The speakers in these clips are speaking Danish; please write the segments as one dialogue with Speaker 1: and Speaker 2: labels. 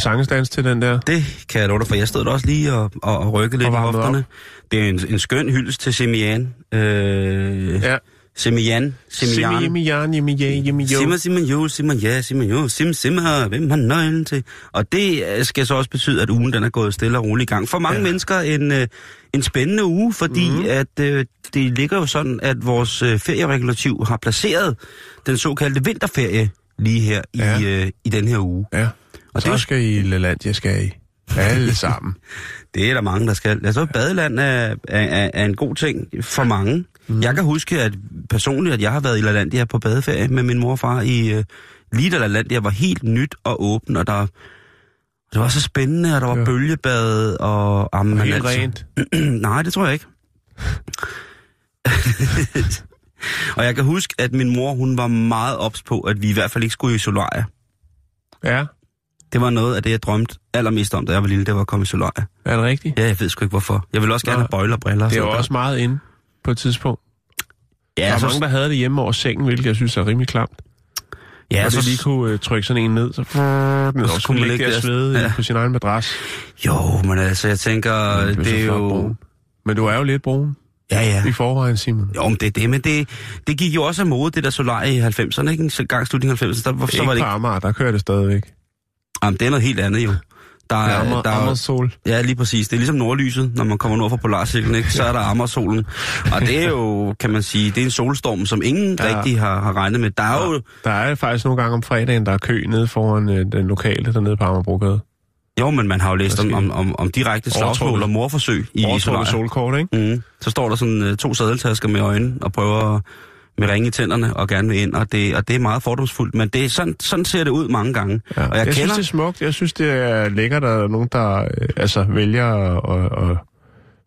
Speaker 1: sangsdans til den der.
Speaker 2: Det kan jeg love dig for. Jeg stod der også lige og, og, og rykkede lidt
Speaker 1: Og
Speaker 2: i hofterne. Det er en, en skøn hyldest til Semian. Øh,
Speaker 1: Ja.
Speaker 2: Semian. Semian.
Speaker 1: Ja, Jimmy, jo.
Speaker 2: Simmer, Simon, jo, Simon, ja, Simon, jo, Sim, Simmer, hvem har nøglen til? Og det øh, skal så også betyde, at ugen den er gået stille og roligt i gang. For mange
Speaker 1: Ja.
Speaker 2: mennesker en, øh, en spændende uge, fordi mm. at øh, det ligger jo sådan, at vores øh, ferieregulativ har placeret den såkaldte vinterferie lige her
Speaker 1: Ja.
Speaker 2: i, øh, i den her uge.
Speaker 1: Ja.
Speaker 2: Og
Speaker 1: Så
Speaker 2: det,
Speaker 1: skal I Lelandia, skal I. Alle sammen.
Speaker 2: det er der mange, der skal. Altså, badeland er, er, er, en god ting for mange. Mm. Jeg kan huske, at personligt, at jeg har været i LaLandia på badeferie med min mor og far i... Øh, lige da LaLandia var helt nyt og åben, og der... Det var så spændende, og der var
Speaker 1: Ja.
Speaker 2: bølgebad og... Jamen,
Speaker 1: Helt
Speaker 2: altså-
Speaker 1: rent.
Speaker 2: Nej, det tror jeg ikke. og jeg kan huske, at min mor, hun var meget ops på, at vi i hvert fald ikke skulle i solarie.
Speaker 1: Ja,
Speaker 2: Det var noget af det, jeg drømte allermest om, da jeg var lille, det var at komme i solarie.
Speaker 1: er det rigtigt?
Speaker 2: Ja, jeg ved sgu ikke hvorfor. Jeg vil også gerne
Speaker 1: Nå.
Speaker 2: have bøjler og briller.
Speaker 1: Det er
Speaker 2: noget.
Speaker 1: også meget inde på et tidspunkt.
Speaker 2: Ja,
Speaker 1: Der er
Speaker 2: så,
Speaker 1: mange, der havde det hjemme over sengen, hvilket jeg synes er rimelig klamt.
Speaker 2: ja,
Speaker 1: og
Speaker 2: så,
Speaker 1: lige kunne uh, trykke sådan en ned, så, og
Speaker 2: så kunne man
Speaker 1: ligge der og
Speaker 2: der-
Speaker 1: svede
Speaker 2: ja.
Speaker 1: på sin egen madras.
Speaker 2: Jo, men altså, jeg tænker,
Speaker 1: Det er
Speaker 2: det er jo...
Speaker 1: brun. Men du er jo lidt brun
Speaker 2: Ja, ja.
Speaker 1: i forvejen, Simon.
Speaker 2: Jo, men det er det, men det, det gik jo også af mode, det der solarie i 90'erne, ikke? En gang i slutningen af 90'erne, der, så
Speaker 1: ikke
Speaker 2: var det
Speaker 1: på
Speaker 2: ikke...
Speaker 1: Amager, der kører det stadigvæk.
Speaker 2: Jamen, det er noget helt andet jo. Der
Speaker 1: er Amager,
Speaker 2: der er,
Speaker 1: sol.
Speaker 2: ja, lige præcis. Det er ligesom nordlyset, når man kommer nord fra Polarcirklen, ikke? Så er der Amagersolen. Og det er jo, kan man sige, det er en solstorm, som ingen
Speaker 1: Ja.
Speaker 2: ja. rigtig har, har regnet med. Der er jo,
Speaker 1: Der er faktisk nogle gange om fredagen, der er kø nede foran øh, den lokale dernede på Amagerbrogade.
Speaker 2: jo, men man har jo læst om, om, om, om direkte slagsmål og morforsøg i,
Speaker 1: solkort, ikke?
Speaker 2: Mm. Så står der sådan uh, to sadeltasker med øjnene og prøver med ringe i tænderne og gerne vil ind, og det, og det er meget fordomsfuldt, men det sådan, sådan ser det ud mange gange.
Speaker 1: Ja.
Speaker 2: Og jeg,
Speaker 1: jeg
Speaker 2: kender...
Speaker 1: synes, det er smukt. Jeg synes, det er lækkert, at der er nogen, der øh, altså, vælger at, at, at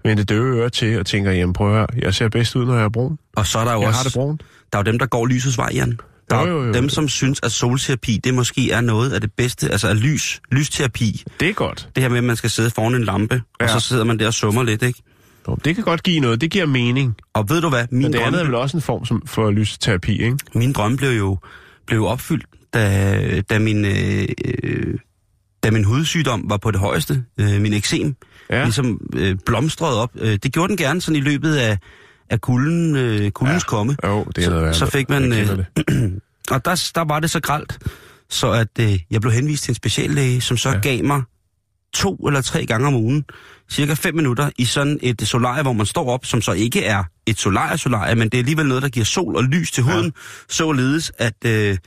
Speaker 1: vende døve ører til og tænker, jamen prøv at høre, jeg ser bedst ud, når jeg er brun.
Speaker 2: Og så er der jo
Speaker 1: Jeg
Speaker 2: også
Speaker 1: har det brunt.
Speaker 2: der er jo dem, der går lysets vej, Jan. Der er
Speaker 1: Jo, jo, jo.
Speaker 2: dem, som synes, at solterapi, det måske er noget af det bedste, altså af lys, lysterapi.
Speaker 1: Det er godt.
Speaker 2: Det her med, at man skal sidde foran en lampe, ja. og så sidder man der og summer lidt, ikke?
Speaker 1: Nå, Det kan godt give noget. Det giver mening.
Speaker 2: Og ved du hvad, min
Speaker 1: Men det andet er vel også en form som, for lysterapi, ikke?
Speaker 2: min drøm blev jo blev opfyldt, da, da, min, øh, øh, da min hudsygdom var på det højeste, øh, min eksem, ja. Ligesom øh, blomstrede op. Øh, det gjorde den gerne sådan i løbet af, af kulden, øh, kuldens ja. komme.
Speaker 1: Jo, det er noget værd.
Speaker 2: så fik man, øh. Og der, der var det så gralt, så at øh, jeg blev henvist til en speciallæge, som så. Ja. gav mig to eller tre gange om ugen, cirka fem minutter, i sådan et solarie, hvor man står op, som så ikke er et solarie-solarie, men det er alligevel noget, der giver sol og lys til huden, ja. således at øh,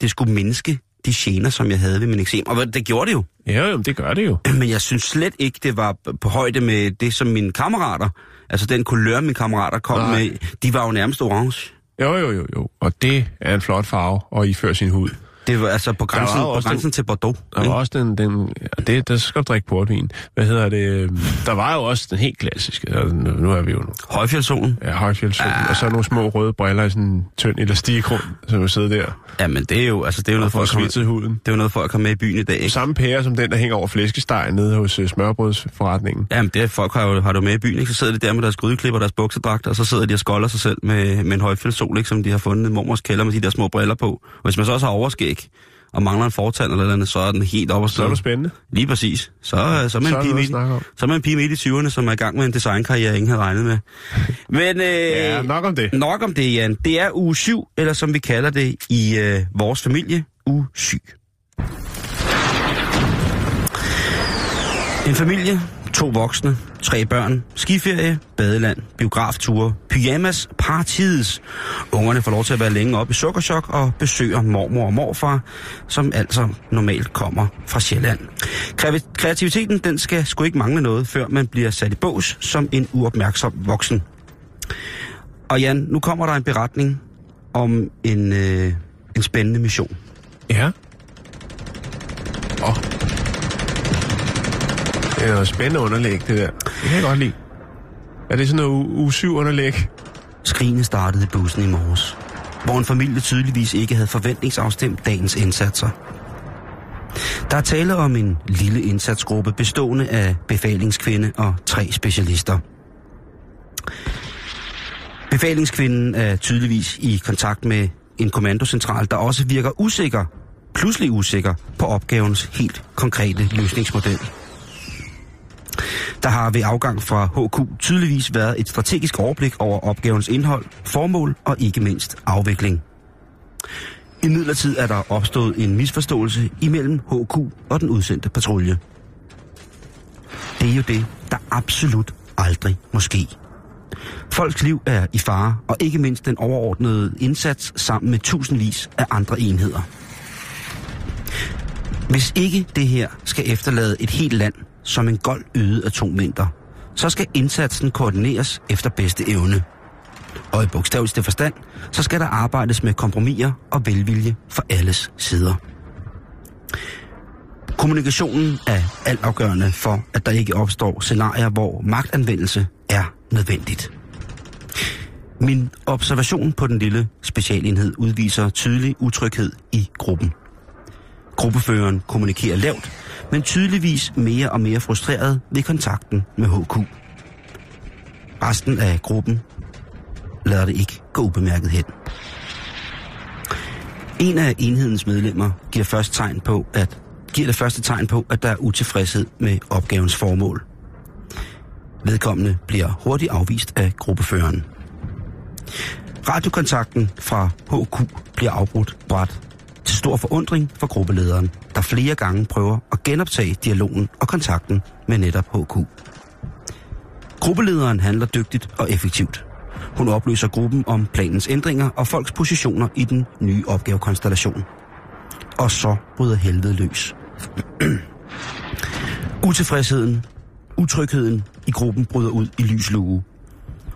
Speaker 2: det skulle mindske de gener, som jeg havde ved min eksem. Og det gjorde det jo.
Speaker 1: Ja, jo, det gør det jo.
Speaker 2: Men jeg synes slet ikke, det var på højde med det, som mine kammerater, altså den kulør, mine kammerater kom
Speaker 1: Nej.
Speaker 2: med, de var jo nærmest orange.
Speaker 1: Jo, jo, jo, jo. Og det er en flot farve at iføre sin hud.
Speaker 2: Det var altså på grænsen, på grænsen til Bordeaux.
Speaker 1: Der var også den, den det, der skal drikke portvin. Hvad hedder det? Der var jo også den helt klassiske, nu er vi jo nu.
Speaker 2: Højfjeldsolen.
Speaker 1: Ja, højfjeldssol, ah. og så nogle små røde briller i sådan en tynd elastikgrund, som jo sidder der
Speaker 2: Ja, men det er jo, altså, det er jo
Speaker 1: og
Speaker 2: noget for at komme,
Speaker 1: huden.
Speaker 2: det er jo noget for at komme med i byen i dag, ikke?
Speaker 1: Samme pære som den, der hænger over flæskestegen nede hos uh, smørbrødsforretningen.
Speaker 2: Jamen, det er folk har jo, har du med i byen, ikke? Så sidder de der med deres grydeklipper og deres buksedragter, og så sidder de og skolder sig selv med, med en højfjeldssol, ikke? Som de har fundet i mormors kælder med de der små briller på. Og hvis man så også har overskæg, og mangler en fortand eller andet, så er den helt op og
Speaker 1: Så er du spændende.
Speaker 2: Lige præcis. Så, øh, så, er man
Speaker 1: Så
Speaker 2: en pige midt, så er man en pige midt i 20'erne, som er i gang med en designkarriere, ingen havde regnet med. Men øh,
Speaker 1: Ja, nok om det.
Speaker 2: nok om det, Jan. Det er uge 7, eller som vi kalder det i øh, vores familie, uge 7. En familie, To voksne, tre børn, skiferie, badeland, biografture, pyjamas, partides. Ungerne får lov til at være længe op i sukkerchok og besøger mormor og morfar, som altså normalt kommer fra Sjælland. Kreativiteten den skal sgu ikke mangle noget, før man bliver sat i bås som en uopmærksom voksen. Og Jan, nu kommer der en beretning om en, øh, en spændende mission.
Speaker 1: Ja. Det er noget spændende underlæg, det der. Det kan jeg godt lide. Er det sådan noget u- U7-underlæg?
Speaker 2: Skrigene startede i bussen i morges, hvor en familie tydeligvis ikke havde forventningsafstemt dagens indsatser. Der er tale om en lille indsatsgruppe bestående af befalingskvinde og tre specialister. Befalingskvinden er tydeligvis i kontakt med en kommandocentral, der også virker usikker, pludselig usikker, på opgavens helt konkrete løsningsmodel. Der har ved afgang fra HQ tydeligvis været et strategisk overblik over opgavens indhold, formål og ikke mindst afvikling. I midlertid er der opstået en misforståelse imellem HQ og den udsendte patrulje. Det er jo det, der absolut aldrig må ske. Folks liv er i fare, og ikke mindst den overordnede indsats sammen med tusindvis af andre enheder. Hvis ikke det her skal efterlade et helt land som en gold øde atommængder, så skal indsatsen koordineres efter bedste evne. Og i bogstaveligste forstand, så skal der arbejdes med kompromiser og velvilje for alles sider. Kommunikationen er altafgørende for, at der ikke opstår scenarier, hvor magtanvendelse er nødvendigt. Min observation på den lille specialenhed udviser tydelig utryghed i gruppen. Gruppeføreren kommunikerer lavt, men tydeligvis mere og mere frustreret ved kontakten med HQ. Resten af gruppen lader det ikke gå ubemærket hen. En af enhedens medlemmer giver, først tegn på, at, giver det første tegn på, at der er utilfredshed med opgavens formål. Vedkommende bliver hurtigt afvist af gruppeføreren. Radiokontakten fra HQ bliver afbrudt bræt til stor forundring for gruppelederen, der flere gange prøver at genoptage dialogen og kontakten med netop HQ. Gruppelederen handler dygtigt og effektivt. Hun oplyser gruppen om planens ændringer og folks positioner i den nye opgavekonstellation. Og så bryder helvede løs. Utilfredsheden, utrygheden i gruppen bryder ud i lys lue.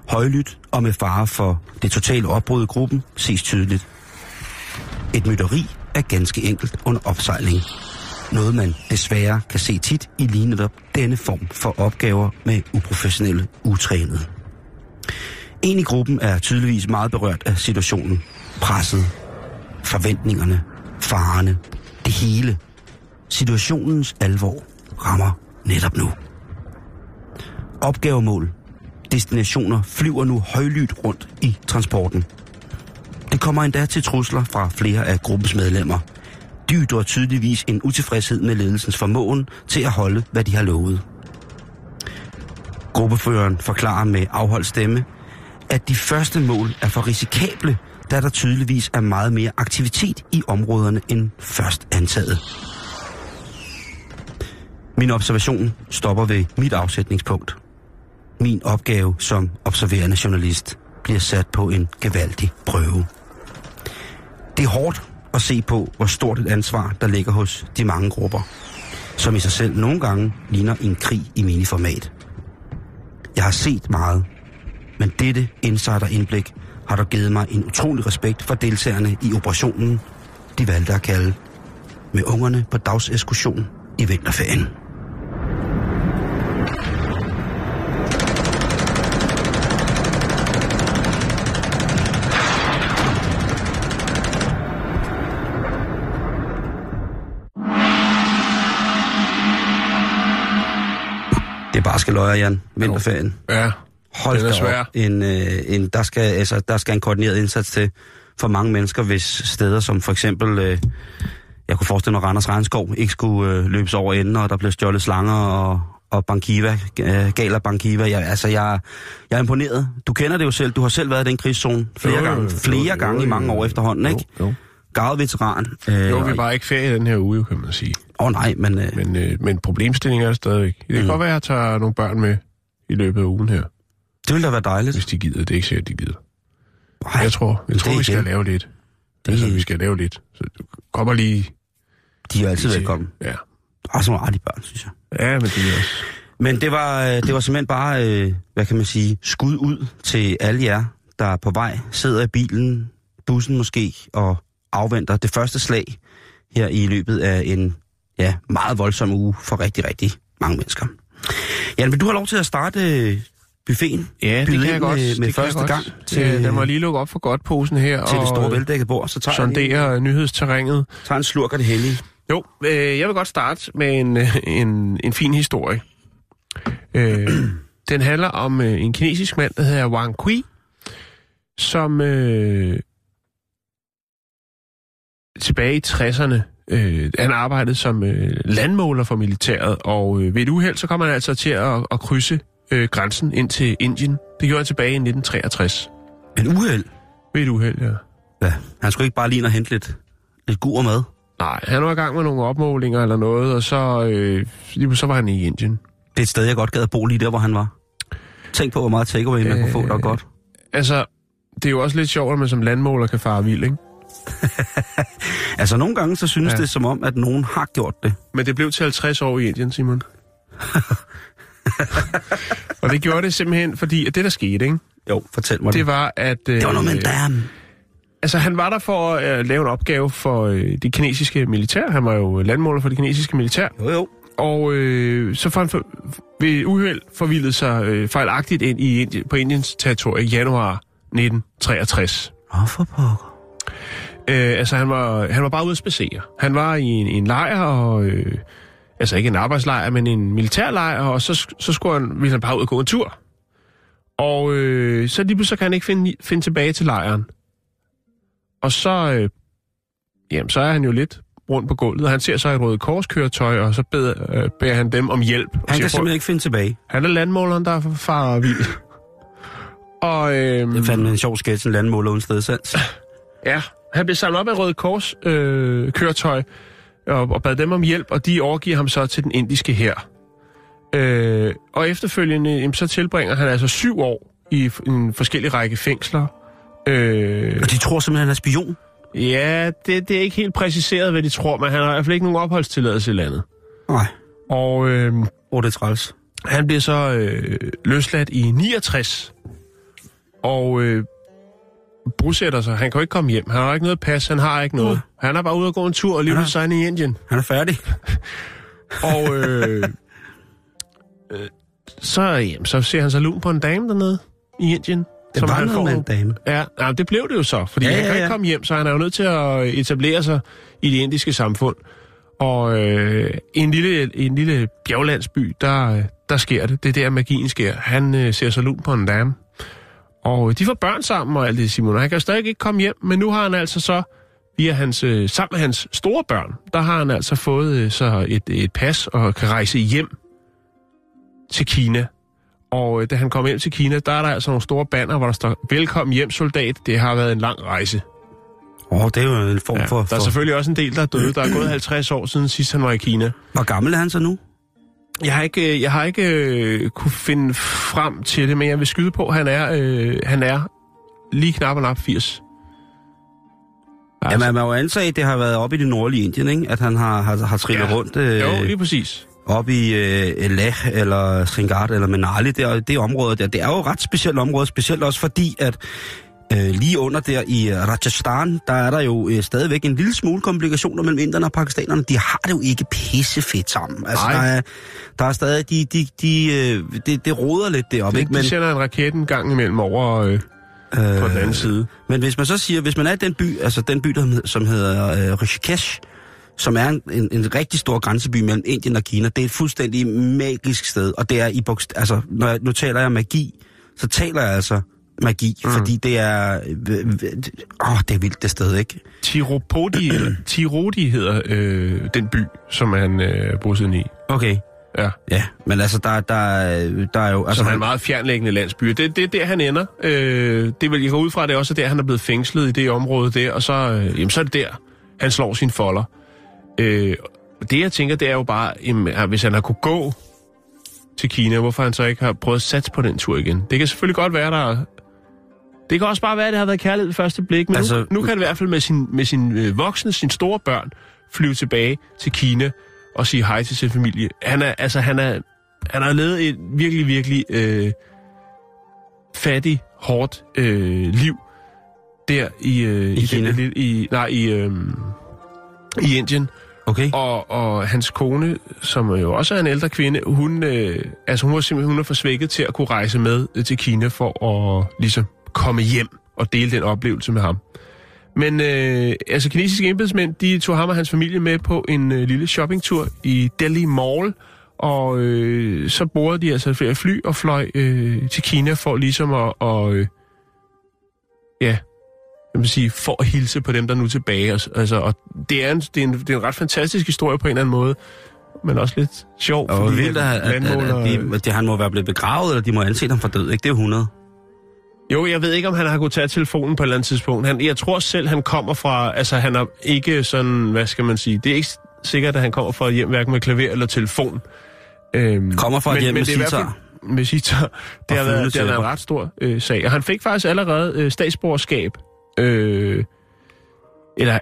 Speaker 2: Højlydt og med fare for det totale opbrud i gruppen ses tydeligt. Et mytteri er ganske enkelt under opsejling. Noget man desværre kan se tit i lige netop denne form for opgaver med uprofessionelle utrænede. En i gruppen er tydeligvis meget berørt af situationen. Presset, forventningerne, farerne, det hele. Situationens alvor rammer netop nu. Opgavemål, destinationer flyver nu højlydt rundt i transporten. Det kommer endda til trusler fra flere af gruppens medlemmer. De ytrer tydeligvis en utilfredshed med ledelsens formåen til at holde, hvad de har lovet. Gruppeføreren forklarer med afholdt stemme, at de første mål er for risikable, da der tydeligvis er meget mere aktivitet i områderne end først antaget. Min observation stopper ved mit afsætningspunkt. Min opgave som observerende journalist bliver sat på en gevaldig prøve. Det er hårdt at se på, hvor stort et ansvar, der ligger hos de mange grupper, som i sig selv nogle gange ligner en krig i miniformat. Jeg har set meget, men dette insiderindblik har dog givet mig en utrolig respekt for deltagerne i operationen, de valgte at kalde med ungerne på dagseskursion i vinterferien. Er bare skal løje, Jan. Vinterferien.
Speaker 1: Ja,
Speaker 2: Hold
Speaker 1: Den er
Speaker 2: op. En, øh, en, der, skal, altså, der skal en koordineret indsats til for mange mennesker, hvis steder som for eksempel, øh, jeg kunne forestille mig, Randers Regnskov ikke skulle øh, løbes over enden, og der blev stjålet slanger og, og Bankiva, øh, Gala Bankiva. Jeg, altså, jeg, jeg er imponeret. Du kender det jo selv. Du har selv været i den krigszone flere
Speaker 1: Jo,
Speaker 2: gange, flere
Speaker 1: jo,
Speaker 2: gange
Speaker 1: jo,
Speaker 2: i mange år efterhånden, ikke?
Speaker 1: Jo, jo.
Speaker 2: Gavet veteran. Øh,
Speaker 1: Jo, vi var ikke ferie den her uge, kan man sige.
Speaker 2: Åh oh, nej, men... Øh,
Speaker 1: Men, øh, men problemstillingen er stadigvæk. Det kan
Speaker 2: Mm.
Speaker 1: godt være, at jeg tager nogle børn med i løbet af ugen her,
Speaker 2: det ville da være dejligt.
Speaker 1: hvis de gider. Det er ikke sikkert, de gider.
Speaker 2: Ej,
Speaker 1: Jeg tror, jeg tror vi skal
Speaker 2: igen.
Speaker 1: lave lidt.
Speaker 2: Det-
Speaker 1: Altså, vi skal lave lidt. Så du kommer lige...
Speaker 2: de er altid
Speaker 1: lige
Speaker 2: velkommen.
Speaker 1: Ja.
Speaker 2: Og så meget de børn, synes jeg.
Speaker 1: Ja, men det er også...
Speaker 2: Men det var, øh, det var simpelthen bare, øh, hvad kan man sige, skud ud til alle jer, der er på vej, sidder i bilen, bussen måske, og afventer det første slag her i løbet af en ja, meget voldsom uge for rigtig, rigtig mange mennesker. Jan, vil du have lov til at starte øh, buffeten?
Speaker 1: Ja, det kan jeg godt.
Speaker 2: Med, med
Speaker 1: det
Speaker 2: første gang til,
Speaker 1: Ja, den må lige lukke op for godt posen her.
Speaker 2: til det
Speaker 1: og,
Speaker 2: store
Speaker 1: øh,
Speaker 2: veldækkede bord, så tager
Speaker 1: sondere nyhedsterrænet.
Speaker 2: tager en slurk af det hellige.
Speaker 1: Jo, øh, jeg vil godt starte med en, øh, en, en fin historie. Øh, den handler om øh, en kinesisk mand, der hedder Wang Kui, som øh, tilbage i 60'erne, øh, han arbejdede som øh, landmåler for militæret, og øh, ved et uheld, så kom han altså til at, at krydse øh, grænsen ind til Indien. Det gjorde han tilbage i 1963.
Speaker 2: En uheld.
Speaker 1: Ved et uheld, ja.
Speaker 2: Ja, han skulle ikke bare lige og hente lidt, lidt gur mad.
Speaker 1: Nej, han var i gang med nogle opmålinger eller noget, og så, øh, så var han i Indien.
Speaker 2: Det er et sted, jeg godt gad at bo lige der, hvor han var. Tænk på, hvor meget takeaway man kunne få, der er godt.
Speaker 1: Altså, det er jo også lidt sjovt, at man som landmåler kan fare vild, ikke?
Speaker 2: Altså, nogle gange så synes
Speaker 1: Ja.
Speaker 2: det som om, at nogen har gjort det.
Speaker 1: Men det blev til 50 år i Indien, Simon. og det gjorde det simpelthen, fordi at det, der skete, ikke?
Speaker 2: Jo, fortæl mig det.
Speaker 1: det var, at... Øh,
Speaker 2: det var noget med en dam.
Speaker 1: Altså, han var der for at øh, lave en opgave for øh, det kinesiske militær. Han var jo landmåler for det kinesiske militær.
Speaker 2: Jo, jo.
Speaker 1: Og øh, så får han for, ved uheld forvildet sig øh, fejlagtigt ind i Indien, på Indiens territorie i januar 1963.
Speaker 2: Åh, for pokker.
Speaker 1: Øh, altså, han var, han var bare ude at spacere. Han var i en, i en lejr, og, øh, altså ikke en arbejdslejr, men en militærlejr, og så, så skulle han, ville han bare ud og gå en tur. Og øh, så lige pludselig kan han ikke finde, finde tilbage til lejren. Og så, øh, jamen, så er han jo lidt rundt på gulvet, og han ser så et røde korskøretøj, og så beder, øh, beder han dem om hjælp. Og
Speaker 2: Han
Speaker 1: siger,
Speaker 2: kan simpelthen ikke finde tilbage.
Speaker 1: han er landmåleren, der er far vild. og øh,
Speaker 2: Det fandme en sjov sketch, en landmåler uden stedsans.
Speaker 1: Ja, han blev samlet op af Røde Kors øh, køretøj og, og bad dem om hjælp, og de overgiver ham så til den indiske her. Øh, og efterfølgende, jamen, så tilbringer han altså syv år i en forskellig række fængsler. Øh,
Speaker 2: Og de tror simpelthen, han er spion.
Speaker 1: ja, det, det er ikke helt præciseret, hvad de tror, men han har i hvert fald ikke nogen opholdstilladelse i landet.
Speaker 2: Nej.
Speaker 1: Og øh,
Speaker 2: oh, det er træls.
Speaker 1: han bliver så øh, løsladt i 69, og øh, bosætter sig. Han kan jo ikke komme hjem. Han har ikke noget pas, han har ikke noget. Han er bare ude og gå en tur og lige
Speaker 2: Ja.
Speaker 1: ja. sig i Indien.
Speaker 2: Han er færdig.
Speaker 1: Og øh, øh, så, jamen, så ser han sig lun på en dame dernede i Indien.
Speaker 2: Det var
Speaker 1: han
Speaker 2: noget med en dame.
Speaker 1: Ja, nej, det blev det jo så, fordi
Speaker 2: Ja,
Speaker 1: ja, han
Speaker 2: ja,
Speaker 1: kan ikke
Speaker 2: ja.
Speaker 1: komme hjem, så han er jo nødt til at etablere sig i det indiske samfund. Og øh, i en lille, en lille bjerglandsby, der, øh, der sker det. Det er der, magien sker. Han øh, ser sig lun på en dame. Og de får børn sammen og alt det, Simon. Og han kan jo stadig ikke komme hjem, men nu har han altså så, via hans, øh, sammen med hans store børn, der har han altså fået øh, så et, et pas og kan rejse hjem til Kina. Og øh, da han kom hjem til Kina, der er der altså nogle store banner, hvor der står, velkommen hjem soldat, det har været en lang rejse.
Speaker 2: Åh, oh, det er jo en form
Speaker 1: Ja,
Speaker 2: for...
Speaker 1: der er selvfølgelig også en del, der er døde. Der er gået 50 år siden sidst han var i Kina.
Speaker 2: Hvor gammel er han så nu?
Speaker 1: Jeg har ikke, jeg har ikke øh, kunne finde frem til det, men jeg vil skyde på, at han er, øh, han er lige knap og nap 80.
Speaker 2: Altså. Jamen, man må jo antage, at det har været oppe i det nordlige Indien, ikke? At han har, har, har trillet
Speaker 1: Ja.
Speaker 2: rundt øh,
Speaker 1: Jo, lige præcis.
Speaker 2: op i øh, Leh eller Sringard eller Manali. Det, er- det område der. Det er jo et ret specielt område, specielt også fordi, at øh, lige under der i Rajasthan, der er der jo øh, stadigvæk en lille smule komplikationer mellem inderne og pakistanerne. De har det jo ikke pissefedt sammen. Altså,
Speaker 1: Nej.
Speaker 2: der er, der er stadig, de, de, de, øh, det, det roder lidt deroppe, ikke?
Speaker 1: De
Speaker 2: Men,
Speaker 1: sender en raket en gang imellem over øh, på den anden side.
Speaker 2: Men hvis man så siger, hvis man er i den by, altså den by, der, som hedder øh, Rishikesh, som er en, en, en rigtig stor grænseby mellem Indien og Kina, det er et fuldstændig magisk sted, og det er i bogst- altså, når jeg, nu taler jeg magi, så taler jeg altså magi, mm. fordi det er, øh, øh, åh, det er vildt det sted, ikke?
Speaker 1: Tiropodi, Tirodi hedder øh, den by, som han øh, bosiddende i.
Speaker 2: Okay.
Speaker 1: Ja.
Speaker 2: Ja, men altså, der, der, der er jo... Altså,
Speaker 1: som er en meget fjernlæggende landsby. Det, det er der, han ender. Øh, det vil jeg gå ud fra, det er også der, han er blevet fængslet i det område der, og så, øh, jamen, så er det der, han slår sine folder. Øh, det jeg tænker, det er jo bare, jamen, hvis han har kunne gå til Kina, hvorfor han så ikke har prøvet at satse på den tur igen. Det kan selvfølgelig godt være, der... Det kan også bare være, at det har været kærlighed ved første blik, men altså, nu, nu kan det i hvert fald med sin, med sin øh, voksne, sine store børn, flyve tilbage til Kina og sige hej til sin familie. Han er, altså, han er, han har levet et virkelig, virkelig øh, fattig, hårdt øh, liv der i, øh,
Speaker 2: I Kina?
Speaker 1: Den, i, nej, i, øh, i Indien.
Speaker 2: Okay.
Speaker 1: Og, og hans kone, som jo også er en ældre kvinde, hun, øh, altså hun var simpelthen hun er for svækket til at kunne rejse med øh, til Kina for at ligesom komme hjem og dele den oplevelse med ham. Men øh, altså kinesiske embedsmænd, de tog ham og hans familie med på en øh, lille shoppingtur i Delhi Mall, og øh, så bordede de altså flere fly og fløj øh, til Kina for ligesom at, og, øh, ja, jeg vil sige, for at hilse på dem, der er nu er tilbage. Og, altså, og det, er en, det, er en, det er en ret fantastisk historie på en eller anden måde, men også lidt sjov.
Speaker 2: Og
Speaker 1: fordi
Speaker 2: vildt, at, at, at, at, de, at de, han må være blevet begravet, eller de må anse ham for død, ikke? Det er jo 100.
Speaker 1: Jo, jeg ved ikke, om han har kunnet tage telefonen på et eller andet tidspunkt. Han, jeg tror selv, han kommer fra... Altså, han er ikke sådan... Hvad skal man sige? Det er ikke sikkert, at han kommer fra et hjem, hverken med klaver eller telefon. Øhm,
Speaker 2: Kommer fra et hjem med
Speaker 1: det er i hvert
Speaker 2: sitar.
Speaker 1: Med sitar. Det har, været, det har været en ret stor øh, sag. Og han fik faktisk allerede øh, statsborgerskab. Øh, eller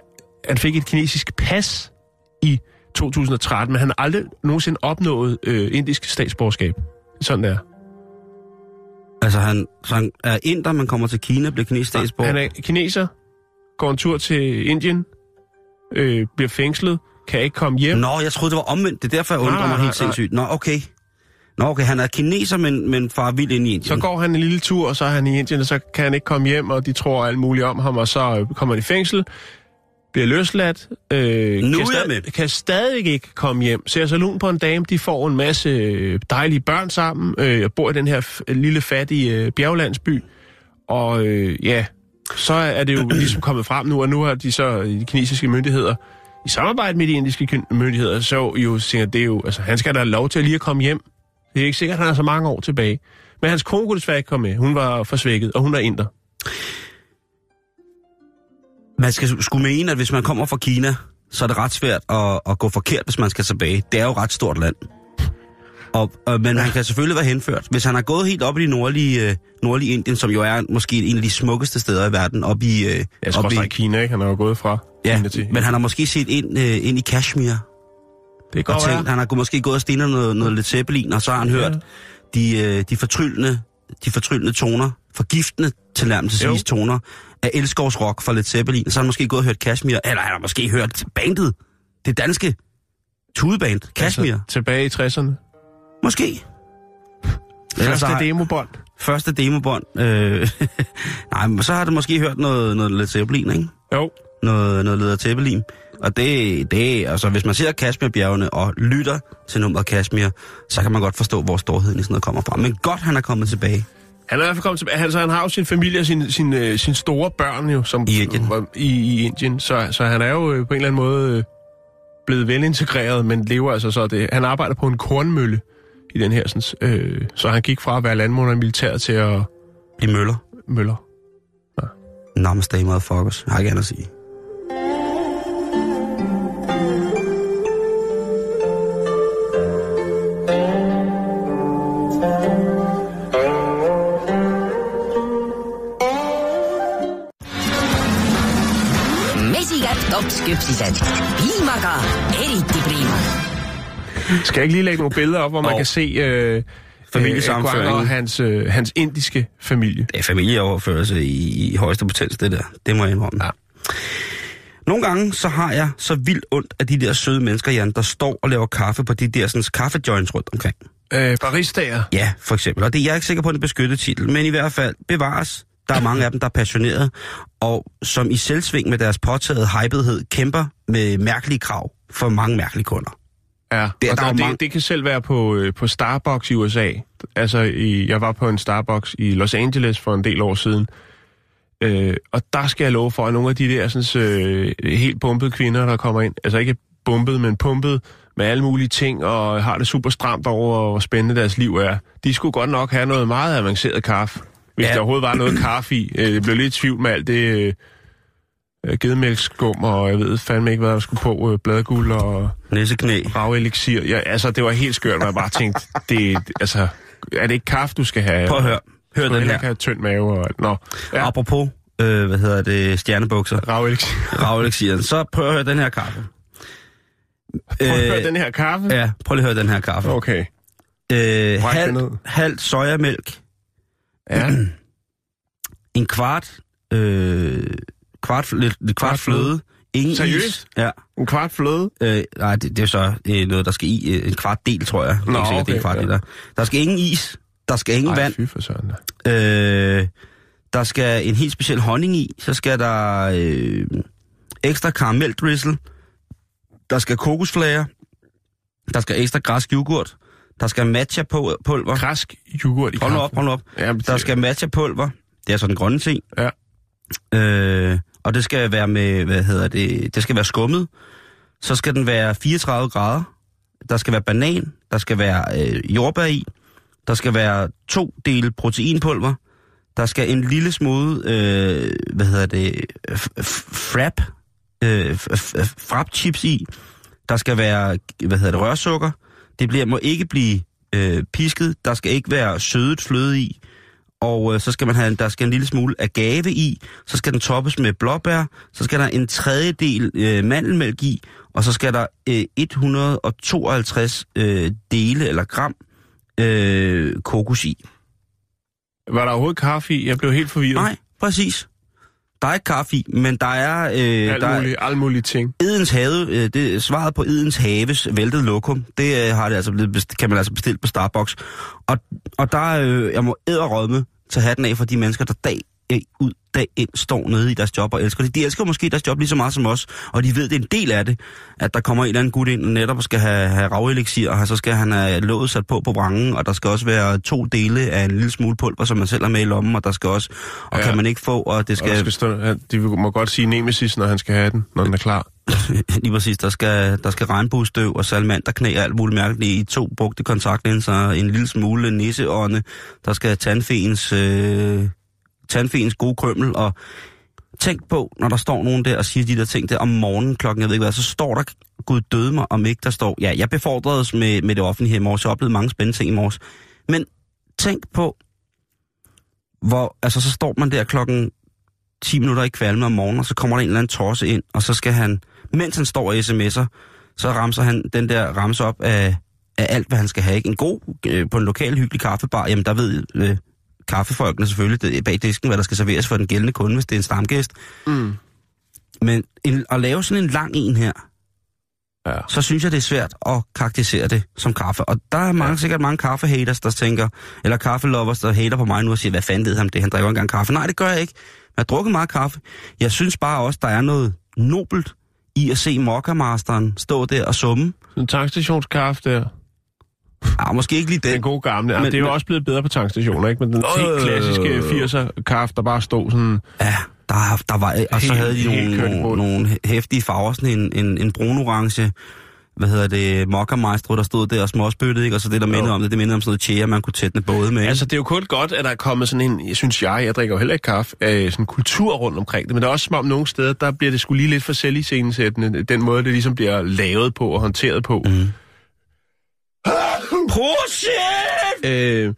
Speaker 1: han fik et kinesisk pas i 2013, men han har aldrig nogensinde opnået øh, indisk statsborgerskab. Sådan der.
Speaker 2: Altså, han, så han er inder, man kommer til Kina, bliver kinesisk statsborger.
Speaker 1: Han er kineser, går en tur til Indien, øh, bliver fængslet, kan ikke komme hjem.
Speaker 2: Nå, jeg troede, det var omvendt. Det er derfor, jeg undrer
Speaker 1: Nej,
Speaker 2: mig helt
Speaker 1: nej.
Speaker 2: sindssygt. Nå, okay. Nå, okay, han er kineser, men, men far vild ind i Indien.
Speaker 1: Så går han en lille tur, og så er han i Indien, og så kan han ikke komme hjem, og de tror alt muligt om ham, og så øh, kommer han i fængsel, bliver løsladt, øh,
Speaker 2: Nu
Speaker 1: kan,
Speaker 2: jeg med.
Speaker 1: kan stadig ikke komme hjem. Ser så lun på en dame, de får en masse øh, dejlige børn sammen, øh, og bor i den her f- lille fattige øh, bjerglandsby, og øh, ja, så er det jo ligesom kommet frem nu, og nu har de så, de kinesiske myndigheder, i samarbejde med de indiske myndigheder, så jo siger, det er jo, altså han skal da have lov til lige at komme hjem. Det er ikke sikkert, at han har så mange år tilbage. Men hans kone kunne desværre ikke komme med. Hun var forsvækket, og hun er inder.
Speaker 2: Man skal skulle mene, at hvis man kommer fra Kina, så er det ret svært at, at gå forkert, hvis man skal tilbage. Det er jo et ret stort land. Og, og, men han kan selvfølgelig være henført. Hvis han har gået helt op i det nordlige, øh, nordlige Indien, som jo er måske en af de smukkeste steder i verden, op i... Øh,
Speaker 1: Jeg
Speaker 2: op i
Speaker 1: Kina, ikke? Han er jo gået fra
Speaker 2: ja,
Speaker 1: Kina til.
Speaker 2: men han har måske set ind, øh, ind i Kashmir.
Speaker 1: det kan godt
Speaker 2: tænkt,
Speaker 1: være.
Speaker 2: han har måske gået og stenet noget, noget Led Zeppelin, og så har han hørt de, øh, de, fortryllende, de fortryllende toner, forgiftende tilnærmelsesvis toner af elskovsrock fra Led Zeppelin. Så har han måske gået og hørt Kashmir, eller han har måske hørt bandet, det danske tudeband, Kashmir.
Speaker 1: Altså, tilbage i 60'erne.
Speaker 2: Måske.
Speaker 1: Første
Speaker 2: har-
Speaker 1: demobånd.
Speaker 2: Første demobånd. Øh, nej, men så har du måske hørt noget, noget Led Zeppelin, ikke?
Speaker 1: Jo.
Speaker 2: Noget, noget Led Zeppelin. Og det, det, altså hvis man ser Kashmir-bjergene og lytter til nummeret Kashmir, så kan man godt forstå, hvor storheden i sådan noget kommer fra. Men godt, han er kommet tilbage.
Speaker 1: Han er i hvert fald kommet tilbage. Altså, han har jo sin familie og sin, sin, øh, sin store børn jo, som,
Speaker 2: I Indien.
Speaker 1: var- I, i Indien. Så, så han er jo øh, på en eller anden måde øh, blevet velintegreret, men lever altså så det. Han arbejder på en kornmølle i den her, sådan, øh, så han gik fra at være landmåler i militæret til at
Speaker 2: Bliv møller.
Speaker 1: møller.
Speaker 2: Namaste, motherfuckers. Jeg har ikke andet at sige.
Speaker 3: Topskypsised. piimaga eriti priima.
Speaker 1: Skal jeg ikke lige lægge nogle billeder op, hvor man
Speaker 2: Jo.
Speaker 1: kan se øh,
Speaker 2: Familiesammenføring.
Speaker 1: øh, Guang og hans, øh, hans indiske familie?
Speaker 2: Det er familieoverførelse i, i højeste potens, det der. Det må jeg indrømme.
Speaker 1: Ja.
Speaker 2: Nogle gange, så har jeg så vildt ondt af de der søde mennesker, Jan, der står og laver kaffe på de der sådan, kaffejoints rundt omkring.
Speaker 1: Øh, baristager.
Speaker 2: Ja, for eksempel. Og det jeg er ikke sikker på, at det er en beskyttet titel, men i hvert fald bevares. Der er mange af dem, der er passionerede, og som i selvsving med deres påtaget hypedhed kæmper med mærkelige krav for mange mærkelige kunder.
Speaker 1: Ja,
Speaker 2: Det-
Speaker 1: og
Speaker 2: der er
Speaker 1: der, det,
Speaker 2: mange-
Speaker 1: det kan selv være på, øh, på Starbucks i USA. Altså, i, jeg var på en Starbucks i Los Angeles for en del år siden. Øh, og der skal jeg love for, at nogle af de der sådan, øh, helt pumpede kvinder, der kommer ind, altså ikke bumpet, men pumpet med alle mulige ting, og har det super stramt over, hvor spændende deres liv er. De skulle godt nok have noget meget avanceret kaffe, hvis
Speaker 2: Ja.
Speaker 1: der overhovedet var noget kaffe i. Øh, det blev lidt i tvivl med alt det... Øh, øh, gedemælksskum, og jeg ved fandme ikke, hvad der skulle på, øh, bladguld og
Speaker 2: Næseknæ.
Speaker 1: ravelixir. Ja, altså, det var helt skørt, og jeg bare tænkte, det, altså, er det ikke kaffe, du skal have?
Speaker 2: Prøv at høre. Hør den her.
Speaker 1: ikke have tynd mave og... Nå,
Speaker 2: Ja. Apropos, øh, hvad hedder det, stjernebukser.
Speaker 1: ravelixir.
Speaker 2: Ravelexieren. Så prøv at høre den her kaffe.
Speaker 1: Prøv at høre den her kaffe.
Speaker 2: Ja, prøv lige at høre den her kaffe.
Speaker 1: Okay.
Speaker 2: Øh, halvt, halvt sojamælk,
Speaker 1: Ja,
Speaker 2: en kvart, øh, kvart, lidt, lidt kvart
Speaker 1: fløde.
Speaker 2: ingen
Speaker 1: Seriøst?
Speaker 2: is. Ja.
Speaker 1: en kvart fløde.
Speaker 2: Øh, nej, det, det er så øh, noget, der skal i. Øh, en kvart del, tror jeg.
Speaker 1: Nå,
Speaker 2: Ikke sikkert, det er en
Speaker 1: okay,
Speaker 2: kvart
Speaker 1: ja.
Speaker 2: liter. Der skal ingen is. Der skal ingen
Speaker 1: Ej,
Speaker 2: vand.
Speaker 1: fy for søren.
Speaker 2: Øh, der skal en helt speciel honning i. Så skal der øh, ekstra karameldrizzle. Der skal kokosflager. Der skal ekstra græsk yoghurt. Der skal matcha på pulver.
Speaker 1: Krask yoghurt i
Speaker 2: Hold nu op, hold nu op.
Speaker 1: Ja, men
Speaker 2: Der skal matcha pulver. Det er så den grønne ting.
Speaker 1: Ja.
Speaker 2: Øh, og det skal være med, hvad hedder det, det skal være skummet. Så skal den være 34 grader. Der skal være banan. Der skal være øh, jordbær i. Der skal være to dele proteinpulver. Der skal en lille smule, øh, hvad hedder det, frap, øh, frap chips i. Der skal være, hvad hedder det, rørsukker. Det bliver, må ikke blive øh, pisket. Der skal ikke være sødet fløde i. Og øh, så skal man have, der skal en lille smule agave i. Så skal den toppes med blåbær. Så skal der en tredjedel øh, mandelmælk i. Og så skal der øh, 152 øh, dele eller gram øh, kokos i.
Speaker 1: Var der overhovedet kaffe i? Jeg blev helt forvirret.
Speaker 2: Nej, præcis. Der er ikke kaffe i, men der er... Øh,
Speaker 1: Alt
Speaker 2: der er
Speaker 1: muligt, alle mulige ting.
Speaker 2: Edens have, øh, det, svaret på Edens Haves væltet lokum, det øh, har det altså blevet, kan man altså bestille på Starbucks. Og, og der, øh, jeg må æderrødme tage hatten af for de mennesker, der dag ud, dag ind står nede i deres job og elsker det. De elsker måske deres job lige så meget som os, og de ved, det er en del af det, at der kommer en eller anden gut ind og netop skal have, have ravelixir, og så skal han have låget sat på på brangen, og der skal også være to dele af en lille smule pulver, som man selv har med i lommen, og der skal også, og
Speaker 1: Ja.
Speaker 2: kan man ikke få, og det
Speaker 1: Og
Speaker 2: skal,
Speaker 1: der skal stå, ja, de må godt sige nemesis, når han skal have den, når den er klar.
Speaker 2: Lige præcis, der skal, der skal regnbuestøv og salamanderknæ og alt muligt mærkeligt i to brugte kontaktlinser, en lille smule nisseånde, der skal tandfeens, øh, tandfens gode krømmel, og tænk på, når der står nogen der og siger de der ting der om morgenen klokken, jeg ved ikke hvad, så står der, gud døde mig, om ikke der står, ja, jeg befordredes med, med det offentlige her i morges, jeg oplevede mange spændende ting i morges, men tænk på, hvor, altså så står man der klokken 10 minutter i kvalme om morgenen, og så kommer der en eller anden torse ind, og så skal han, mens han står og sms'er, så ramser han den der ramse op af, af alt, hvad han skal have. Ikke? En god, øh, på en lokal hyggelig kaffebar, jamen der ved øh, kaffefolkene selvfølgelig det, bag disken, hvad der skal serveres for den gældende kunde, hvis det er en stamgæst.
Speaker 1: Mm.
Speaker 2: Men en, at lave sådan en lang en her,
Speaker 1: Ja.
Speaker 2: så synes jeg, det er svært at karakterisere det som kaffe. Og der er mange, ja. sikkert mange kaffehaters, der tænker, eller kaffelovers, der hater på mig nu og siger, hvad fanden ved han det, han drikker engang kaffe. Nej, det gør jeg ikke. Jeg har drukket meget kaffe. Jeg synes bare også, der er noget nobelt i at se Mokka-masteren stå der og summe.
Speaker 1: Sådan en tankstationskaffe der.
Speaker 2: Ah, måske ikke lige
Speaker 1: Den
Speaker 2: den.
Speaker 1: gode gamle. Ja,
Speaker 2: Men-
Speaker 1: det er jo
Speaker 2: men-
Speaker 1: også blevet bedre på tankstationer, ikke? Men den
Speaker 2: Øh.
Speaker 1: klassiske 80'er kaffe, der bare stod sådan...
Speaker 2: Ja, der, der var, og så
Speaker 1: Helt-
Speaker 2: havde de nogle, nogle, nogle hæftige farver, sådan en, en, en brun-orange, hvad hedder det, mokka der stod der og småspyttede, ikke? Og så det, der mindede om det, det mindede om sådan noget tjære, man kunne tætne både med. ikke?
Speaker 1: Altså, det er jo kun godt, at der er kommet sådan en, jeg synes jeg, jeg drikker jo heller ikke kaffe, øh, sådan en kultur rundt omkring det, men det er også som om nogle steder, der bliver det skulle lige lidt for selviscenesættende, den måde, det ligesom bliver lavet på og håndteret på. Mm.
Speaker 2: Prosit!
Speaker 1: Øh,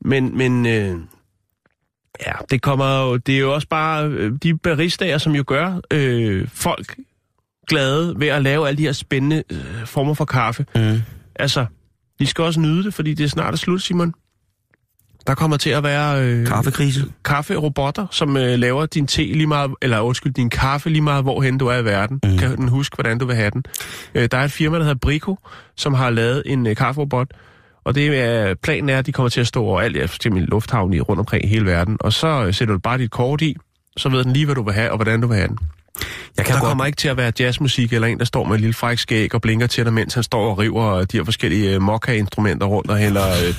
Speaker 1: men, men øh, ja, det kommer jo, det er jo også bare øh, de baristager, som jo gør øh, folk glade ved at lave alle de her spændende øh, former for kaffe.
Speaker 2: Mm.
Speaker 1: Altså, de skal også nyde det, fordi det er snart er slut, Simon. Der kommer til at være øh,
Speaker 2: Kaffekrise.
Speaker 1: kafferobotter, som øh, laver din te lige meget, eller undskyld, din kaffe lige meget, hvorhen du er i verden. Mm. Kan den huske, hvordan du vil have den. Øh, der er et firma, der hedder Brico, som har lavet en øh, kafferobot, og det er, planen er, at de kommer til at stå overalt, ja, eksempel i lufthavn i rundt omkring hele verden, og så øh, sætter du bare dit kort i, så ved den lige, hvad du vil have, og hvordan du vil have den.
Speaker 2: Jeg kan
Speaker 1: Der
Speaker 2: godt...
Speaker 1: kommer ikke til at være jazzmusik, eller en, der står med et lille fræk skæg og blinker til dig, mens han står og river de her forskellige øh, mokka-instrumenter rundt og hælder øh,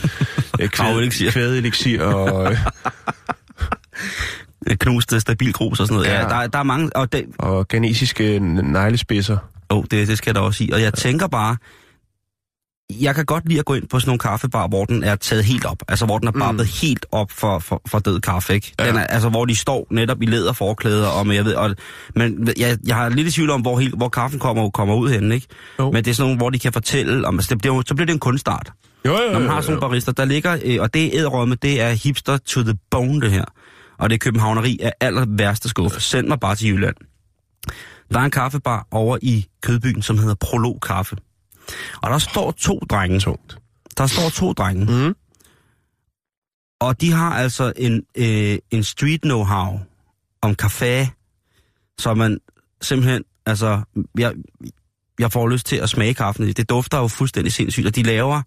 Speaker 1: øh,
Speaker 2: Kvædelixir.
Speaker 1: kvæd, kvædelixir og... Øh,
Speaker 2: øh, knuste stabil grus og sådan noget. Ja,
Speaker 1: Ja.
Speaker 2: der, der er mange... Og det,
Speaker 1: og ghanesiske neglespidser.
Speaker 2: oh, det, det skal der også i. Og jeg tænker bare, jeg kan godt lide at gå ind på sådan nogle kaffebar, hvor den er taget helt op. Altså, hvor den er barbet mm. helt op for, for, for død kaffe, ikke? Den er, altså, hvor de står netop i læderforklæder, og med, jeg ved, og, men jeg, jeg har lidt i tvivl om, hvor, helt, hvor kaffen kommer, kommer ud henne, ikke?
Speaker 1: Jo.
Speaker 2: Men det er sådan nogle, hvor de kan fortælle, om, altså, det, bliver jo- så bliver det en kunstart.
Speaker 1: Jo, jo,
Speaker 2: Når man har sådan nogle barister, der ligger, øh, og det er æderrømme, det er hipster to the bone, det her. Og det er københavneri af aller værste skuffe. Send mig bare til Jylland. Der er en kaffebar over i Kødbyen, som hedder Prolog Kaffe. Og der står to drenge.
Speaker 1: tungt.
Speaker 2: Der står to drenge.
Speaker 1: Mhm.
Speaker 2: Og de har altså en, øh, en street know-how om kaffe, så man simpelthen, altså, jeg, jeg får lyst til at smage kaffen. Det dufter jo fuldstændig sindssygt, og de laver,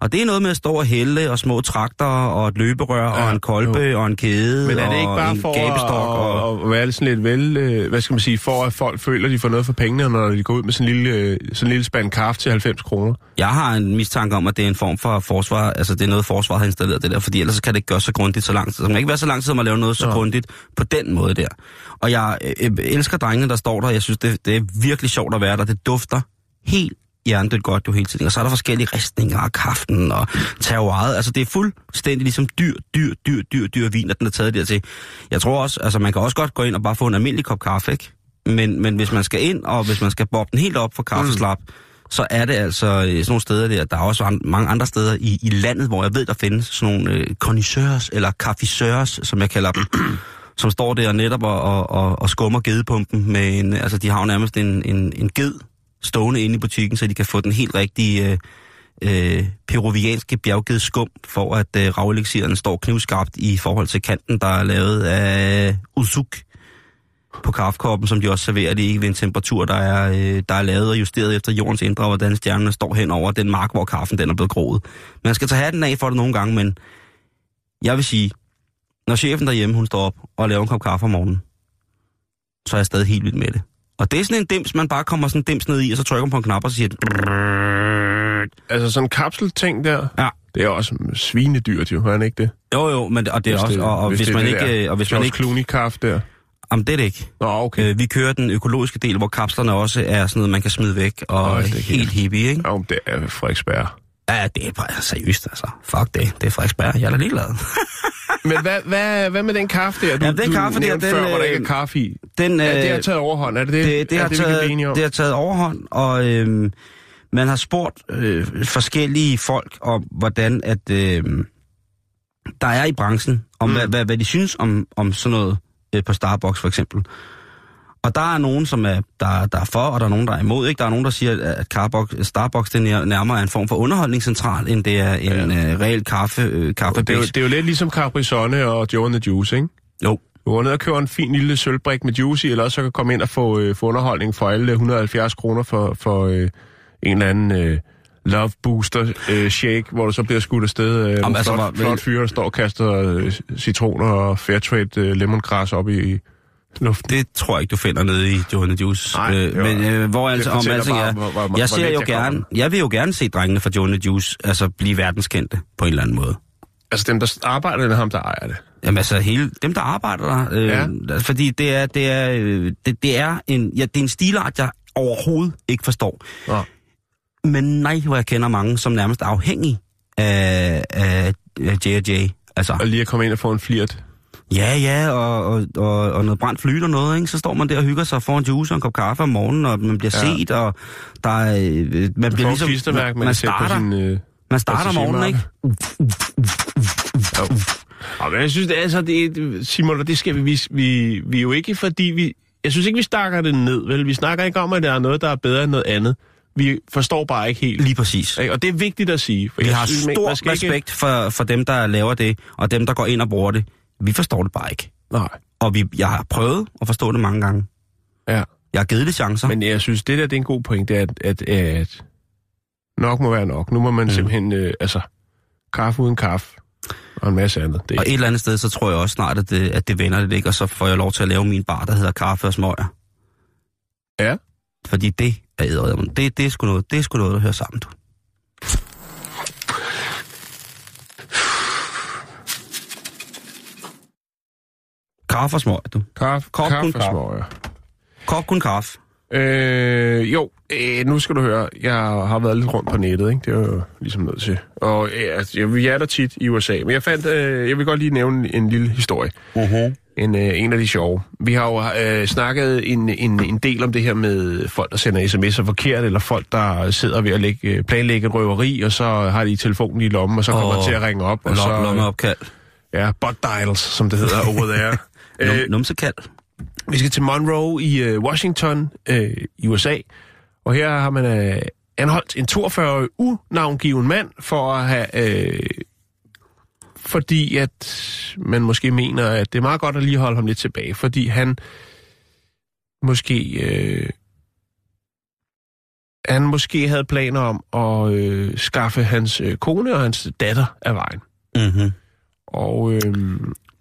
Speaker 2: og det er noget med at stå og hælde, og små traktorer, og et løberør, ja,
Speaker 1: Ja,
Speaker 2: og en kolbe, og en kæde,
Speaker 1: Men er det ikke
Speaker 2: og
Speaker 1: bare for
Speaker 2: gabestok,
Speaker 1: at,
Speaker 2: og...
Speaker 1: at være sådan lidt vel, øh, hvad skal man sige, for at folk føler, at de får noget for pengene, når de går ud med sådan en lille, øh, sådan en lille spand kaffe til 90 kroner?
Speaker 2: Jeg har en mistanke om, at det er en form for forsvar, altså det er noget, forsvaret har installeret det der, fordi ellers kan det ikke gøre så grundigt så lang tid. Så man kan ikke være så lang tid om at lave noget så
Speaker 1: Nå.
Speaker 2: grundigt på den måde der. Og jeg øh, elsker drengene, der står der. Jeg synes, det, det er virkelig sjovt at være der. Det dufter helt hjernedødt godt jo hele tiden. Og så er der forskellige ristninger af kaften og terroiret. Altså det er fuldstændig ligesom dyr, dyr, dyr, dyr, dyr vin, at den er taget dertil. Jeg tror også, altså man kan også godt gå ind og bare få en almindelig kop kaffe, ikke? Men, men hvis man skal ind, og hvis man skal bobbe den helt op for kaffeslap, mm. så er det altså øh, sådan nogle steder der. Der er også an- mange andre steder i, i landet, hvor jeg ved, der findes sådan nogle øh, connoisseurs, eller kaffiseurs, som jeg kalder dem, som står der netop og, og, og, og skummer gedepumpen med en, altså de har jo nærmest en, en, en ged stående inde i butikken, så de kan få den helt rigtige øh, øh, peruvianske bjergged skum, for at øh, ravelixieren står knivskarpt i forhold til kanten, der er lavet af uzuk på kaffekoppen, som de også serverer det ved en temperatur, der er, øh, der er lavet og justeret efter jordens indre, og hvordan stjernerne står hen over den mark, hvor kaffen den er blevet groet. Man skal tage hatten af for det nogle gange, men jeg vil sige, når chefen derhjemme, hun står op og laver en kop kaffe om morgenen, så er jeg stadig helt vild med det. Og det er sådan en dims, man bare kommer sådan en dims ned i, og så trykker man på en knap, og så siger det...
Speaker 1: Altså sådan en kapselting der,
Speaker 2: Ja.
Speaker 1: det er også svinedyrt jo, er det ikke det?
Speaker 2: Jo, jo, men og det er også... Og, og hvis,
Speaker 1: det er
Speaker 2: man
Speaker 1: det
Speaker 2: ikke...
Speaker 1: der
Speaker 2: øh, Og hvis man ikke
Speaker 1: Clooney-kaffe der.
Speaker 2: jamen, det er det ikke.
Speaker 1: Nå, okay.
Speaker 2: Øh, vi kører den økologiske del, hvor kapslerne også er sådan noget, man kan smide væk, og oh,
Speaker 1: det er
Speaker 2: helt
Speaker 1: helt-
Speaker 2: hippie, ikke?
Speaker 1: Jo, det er Frederiksberg.
Speaker 2: Ja, det er bare seriøst, altså. Fuck det. Det er Frederiksberg. Jeg er da ligeglad.
Speaker 1: Men hvad, hvad, hvad med den kaffe der? Du,
Speaker 2: Jamen, den
Speaker 1: du
Speaker 2: kaffe der,
Speaker 1: nævnte
Speaker 2: den,
Speaker 1: før, hvor der ikke
Speaker 2: øh,
Speaker 1: er kaffe i.
Speaker 2: Den,
Speaker 1: Ja, det
Speaker 2: øh,
Speaker 1: har taget overhånd, er det det?
Speaker 2: det, det,
Speaker 1: er
Speaker 2: har
Speaker 1: det,
Speaker 2: taget,
Speaker 1: om?
Speaker 2: det har taget overhånd, og øhm, man har spurgt øh, forskellige folk om, hvordan at øh, der er i branchen, om mm. hvad, hvad, hvad de synes om, om sådan noget øh, på Starbucks for eksempel. Og der er nogen, som er, der, der er for, og der er nogen, der er imod. Ikke? Der er nogen, der siger, at Starbucks, Starbucks det er nærmere er en form for underholdningscentral, end det er en ja. øh, reel kaffe, øh,
Speaker 1: det, er jo, det er jo lidt ligesom Capri Sonne og Joe and the Juice, ikke?
Speaker 2: Jo.
Speaker 1: Du går ned og køber en fin lille sølvbrik med juice i, eller også så kan komme ind og få, øh, få underholdning for alle 170 kroner for, for øh, en eller anden øh, love booster øh, shake, hvor du så bliver skudt afsted øh, Jamen,
Speaker 2: altså,
Speaker 1: flot,
Speaker 2: hvor-
Speaker 1: flot fyre, der står og kaster øh, citroner og fairtrade øh, lemongrass op i luften.
Speaker 2: Det tror jeg ikke, du finder nede i Joe Juice.
Speaker 1: Nej,
Speaker 2: øh,
Speaker 1: jo.
Speaker 2: men øh, hvor altså, om altså, jeg,
Speaker 1: hvor- hvor-
Speaker 2: jeg ser jo
Speaker 1: jeg kommer.
Speaker 2: gerne, jeg vil jo gerne se drengene fra Joe Juice altså blive verdenskendte på en eller anden måde.
Speaker 1: Altså dem, der arbejder, eller ham, der ejer det.
Speaker 2: Jamen altså hele dem der arbejder der, øh,
Speaker 1: Ja.
Speaker 2: ja. fordi det er det er øh, det, det er en ja, det er en stilart jeg overhovedet ikke forstår.
Speaker 1: Nå.
Speaker 2: Men nej, hvor jeg kender mange som nærmest er afhængige af af af J&J. Altså
Speaker 1: Og lige at komme ind og få en flirt.
Speaker 2: Ja, ja, og, og, og, og noget brændt flyt og noget, ikke? Så står man der og hygger sig for en juice og en kop kaffe om morgenen, og man bliver
Speaker 1: Ja.
Speaker 2: set, og der er, øh, man bliver ligesom...
Speaker 1: man,
Speaker 2: man starter,
Speaker 1: sin... Øh,
Speaker 2: man starter om morgenen, ikke?
Speaker 1: Ja, men jeg synes, det er, altså, det, Simon, og det skal vi, vi, vi, vi er jo ikke, fordi vi... Jeg synes ikke, vi snakker det ned, vel? Vi snakker ikke om, at der er noget, der er bedre end noget andet. Vi forstår bare ikke helt.
Speaker 2: Lige præcis.
Speaker 1: Ikke? Og det er vigtigt at sige. For
Speaker 2: Vi
Speaker 1: jeg
Speaker 2: har
Speaker 1: synes,
Speaker 2: stor
Speaker 1: man skal
Speaker 2: respekt ikke... for, for dem, der laver det, og dem, der går ind og bruger det. Vi forstår det bare ikke.
Speaker 1: Nej,
Speaker 2: Og vi, jeg har prøvet at forstå det mange gange.
Speaker 1: ja.
Speaker 2: Jeg har givet det chancer. Men...
Speaker 1: Jeg synes, det der det er en god point, det er, at, at, at nok må være nok. Nu må man mm. simpelthen... Øh, altså, kaffe uden kaffe og en masse andet. Det
Speaker 2: Og et eller andet sted, så tror jeg også snart, at det, at det vender lidt, ikke? Og så får jeg lov til at lave min bar, der hedder Kaffe og Smøger.
Speaker 1: Ja.
Speaker 2: Fordi det er ædret. Det, det, er sgu noget, det er sgu noget, der hører sammen, du. Kaffe og smøger, du.
Speaker 1: Kaffe,
Speaker 2: Kop
Speaker 1: kaffe
Speaker 2: kaffe.
Speaker 1: smøger.
Speaker 2: Kop kun kaffe.
Speaker 1: Øh, jo, øh, nu skal du høre, jeg har været lidt rundt på nettet, ikke? Det er jo ligesom nødt til. Og øh, altså, jeg, vi er der tit i USA, men jeg fandt, øh, jeg vil godt lige nævne en, lille historie.
Speaker 2: Uh-huh.
Speaker 1: En, øh, en af de sjove. Vi har jo øh, snakket en, en, en del om det her med folk, der sender sms'er forkert, eller folk, der sidder ved at lægge, øh, planlægge røveri, og så har de telefonen i lommen, og så kommer
Speaker 2: Åh,
Speaker 1: til at ringe op. Og så,
Speaker 2: Lom, lommeopkald.
Speaker 1: Ja, butt dials, som det hedder over there.
Speaker 2: Num,
Speaker 1: øh,
Speaker 2: numsekald.
Speaker 1: vi skal til Monroe i øh, Washington øh, i USA, og her har man øh, anholdt en 42-årig unavngiven mand for at have... Øh, fordi at man måske mener, at det er meget godt at lige holde ham lidt tilbage, fordi han måske... Øh, han måske havde planer om at øh, skaffe hans øh, kone og hans datter af vejen.
Speaker 2: Mm-hmm.
Speaker 1: Og øh,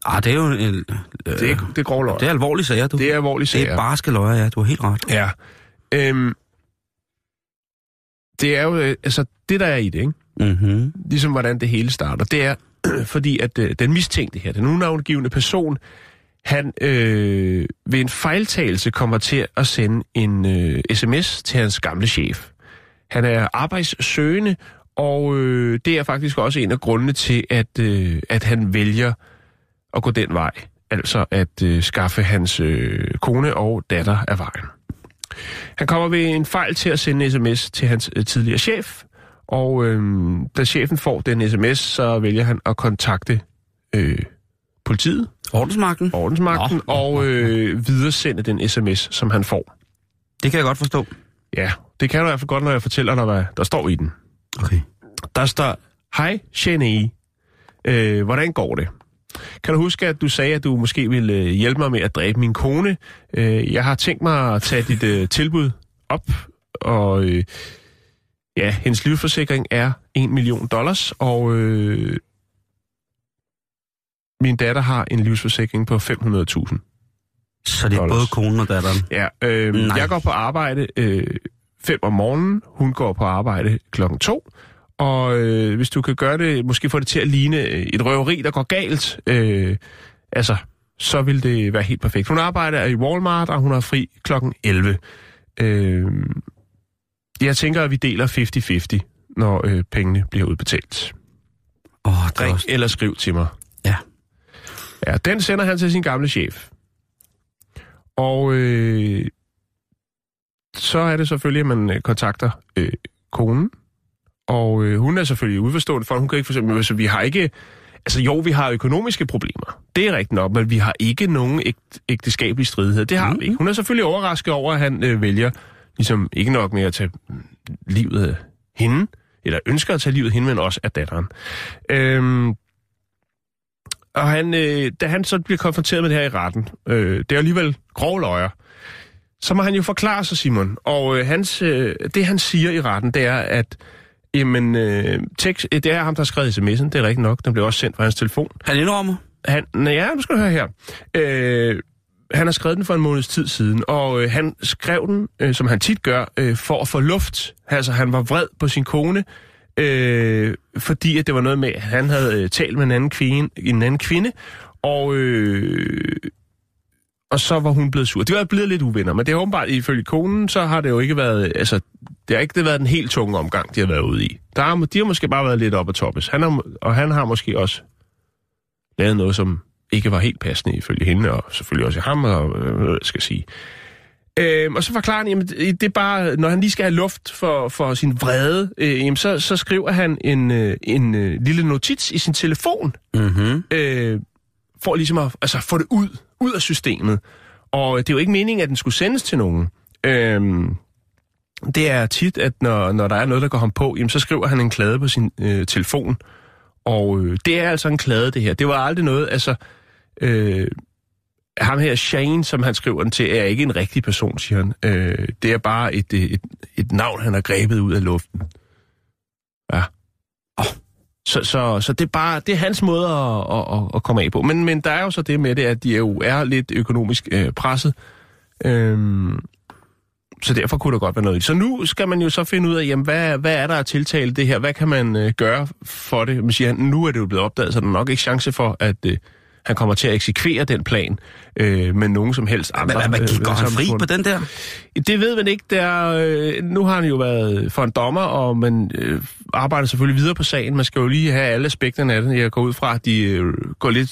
Speaker 2: Ah, det er jo en, øh,
Speaker 1: det, er, det er grov løgn.
Speaker 2: det er alvorlige sager, du.
Speaker 1: Det er alvorlige
Speaker 2: det
Speaker 1: sager.
Speaker 2: er barske løjer, ja. Du har helt ret.
Speaker 1: Ja. Øhm, det er jo, øh, altså, det der er i det, ikke?
Speaker 2: Mm-hmm.
Speaker 1: Ligesom hvordan det hele starter, det er, fordi at øh, den mistænkte her, den unavngivende person, han øh, ved en fejltagelse kommer til at sende en øh, sms til hans gamle chef. Han er arbejdssøgende, og øh, det er faktisk også en af grundene til, at, øh, at han vælger at gå den vej. Altså at øh, skaffe hans øh, kone og datter af vejen. Han kommer ved en fejl til at sende en sms til hans øh, tidligere chef, og øh, da chefen får den sms, så vælger han at kontakte øh, politiet,
Speaker 2: Ordensmagten?
Speaker 1: ordensmagten,
Speaker 2: Nå.
Speaker 1: og øh, videresende den sms, som han får.
Speaker 2: Det kan jeg godt forstå.
Speaker 1: Ja, det kan du i hvert fald godt, når jeg fortæller dig, hvad der står i den.
Speaker 2: Okay.
Speaker 1: Der står, hej Jenny, øh, hvordan går det? Kan du huske, at du sagde, at du måske ville øh, hjælpe mig med at dræbe min kone? Øh, jeg har tænkt mig at tage dit øh, tilbud op, og øh, ja, hendes livsforsikring er 1 million dollars, og øh, min datter har en livsforsikring på 500.000.
Speaker 2: Så det er
Speaker 1: Dollars.
Speaker 2: både konen og datteren.
Speaker 1: Ja, øh,
Speaker 2: Nej.
Speaker 1: jeg går på arbejde øh, 5 om morgenen, hun går på arbejde klokken 2, og øh, hvis du kan gøre det, måske få det til at ligne øh, et røveri, der går galt, øh, altså, så vil det være helt perfekt. Hun arbejder i Walmart, og hun har fri klokken 11. Øh, jeg tænker, at vi deler 50-50, når øh, pengene bliver udbetalt.
Speaker 2: Åh, oh, det er
Speaker 1: Ring
Speaker 2: også...
Speaker 1: eller skriv til mig.
Speaker 2: Ja.
Speaker 1: Ja, den sender han til sin gamle chef. Og øh, så er det selvfølgelig, at man øh, kontakter øh, konen. Og øh, hun er selvfølgelig udforstående for, hun kan ikke for eksempel, altså, vi har ikke, altså jo, vi har økonomiske problemer. Det er rigtigt nok, men vi har ikke nogen ægt, ægteskabelige stridighed. Det har
Speaker 2: Mm.
Speaker 1: vi ikke. Hun er selvfølgelig overrasket over, at han øh, vælger, ligesom ikke nok med at tage mm, livet af hende, eller ønsker at tage livet af hende, men også af datteren. Øhm, og han, øh, da han så bliver konfronteret med det her i retten, øh, det er alligevel grov løjer, så må han jo forklare sig, Simon. Og øh, hans, øh, det, han siger i retten, det er, at jamen, øh, tekst, øh, det er ham, der har skrevet sms'en, det er rigtigt nok. Den blev også sendt fra hans telefon.
Speaker 2: Han indrømmer.
Speaker 1: Han, nej, ja, nu skal du høre her. Øh, han har skrevet den for en måneds tid siden, og øh, han skrev den, øh, som han tit gør, øh, for at få luft. Altså, han var vred på sin kone, øh, fordi at det var noget med, at han havde øh, talt med en anden kvinde, en anden kvinde og, øh, og så var hun blevet sur. Det var blevet lidt uvenner, men det er åbenbart, ifølge konen, så har det jo ikke været, altså, det har ikke det været den helt tunge omgang, de har været ude i. Der har, de har måske bare været lidt op at toppes. Han har, og han har måske også lavet noget, som ikke var helt passende ifølge hende, og selvfølgelig også ham, og øh, skal sige. Øhm, og så forklarer han, jamen, det er bare, når han lige skal have luft for, for sin vrede, øh, jamen, så, så skriver han en, øh, en øh, lille notits i sin telefon,
Speaker 2: Mm-hmm.
Speaker 1: øh, for ligesom at altså, få det ud, ud af systemet. Og det er jo ikke meningen, at den skulle sendes til nogen. Øhm, det er tit, at når, når der er noget, der går ham på, jamen, så skriver han en klade på sin øh, telefon. Og øh, det er altså en klade, det her. Det var aldrig noget, altså... Øh, ham her, Shane, som han skriver den til, er ikke en rigtig person, siger han. Øh, det er bare et, et, et, navn, han har grebet ud af luften. Ja. Oh. Så, så, så det er bare det er hans måde at, at, at, at komme af på. Men, men der er jo så det med det, at de jo er lidt økonomisk øh, presset. Øhm, så derfor kunne der godt være noget i. Så nu skal man jo så finde ud af, jamen, hvad, hvad er der at tiltale det her? Hvad kan man øh, gøre for det? Man siger, nu er det jo blevet opdaget, så der er nok ikke chance for, at, øh, han kommer til at eksekvere den plan øh, med nogen som helst andre.
Speaker 2: Men, men,
Speaker 1: øh,
Speaker 2: går han fri på den der?
Speaker 1: Det ved man ikke. Der, øh, nu har han jo været for en dommer, og man øh, arbejder selvfølgelig videre på sagen. Man skal jo lige have alle aspekterne af den. Jeg går ud fra, at de øh, går lidt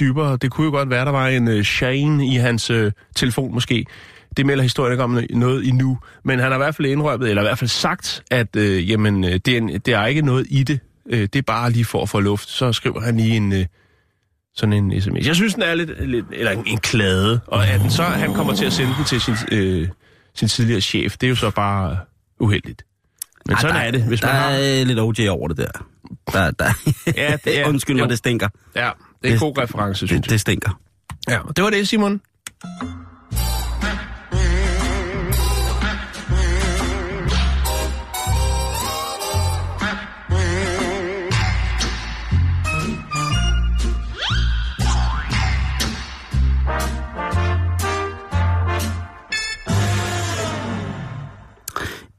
Speaker 1: dybere. Det kunne jo godt være, der var en øh, Shane i hans øh, telefon måske. Det melder historien ikke om noget endnu. Men han har i hvert fald indrømmet, eller i hvert fald sagt, at øh, jamen, øh, det, er en, det er ikke noget i det. Øh, det er bare lige for at få luft. Så skriver han lige en... Øh, sådan en sms. Jeg synes, den er lidt, lidt eller en, en klade, og at den så han kommer til at sende den til sin, øh, sin tidligere chef, det er jo så bare uheldigt. Men
Speaker 2: Ej,
Speaker 1: sådan
Speaker 2: der,
Speaker 1: er det, hvis
Speaker 2: der
Speaker 1: man har...
Speaker 2: er lidt OJ over det der. der, der.
Speaker 1: Ja, det er-
Speaker 2: Undskyld mig, det stinker.
Speaker 1: Ja, det er en god reference, synes
Speaker 2: Det, det stinker.
Speaker 1: jeg. Ja, det var det, Simon.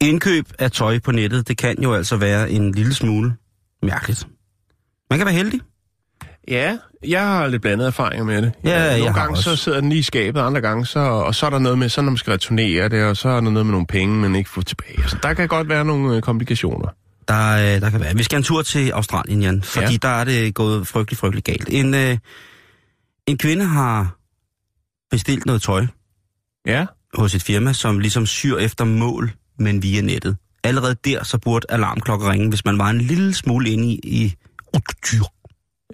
Speaker 2: Indkøb af tøj på nettet, det kan jo altså være en lille smule mærkeligt. Man kan være heldig.
Speaker 1: Ja, jeg har lidt blandet erfaringer med det.
Speaker 2: Ja, jeg
Speaker 1: Nogle gange så sidder den lige i skabet, andre gange så, og så er der noget med, så når man skal returnere det, og så er der noget med nogle penge, man ikke får tilbage. Så der kan godt være nogle øh, komplikationer.
Speaker 2: Der, øh, der kan være. Vi skal en tur til Australien, Jan, fordi
Speaker 1: Ja.
Speaker 2: ja. der er det gået frygtelig, frygtelig galt. En, øh, en kvinde har bestilt noget tøj
Speaker 1: Ja,
Speaker 2: hos et firma, som ligesom syr efter mål, men via nettet. Allerede der, så burde alarmklokker ringe, hvis man var en lille smule inde i, i couture.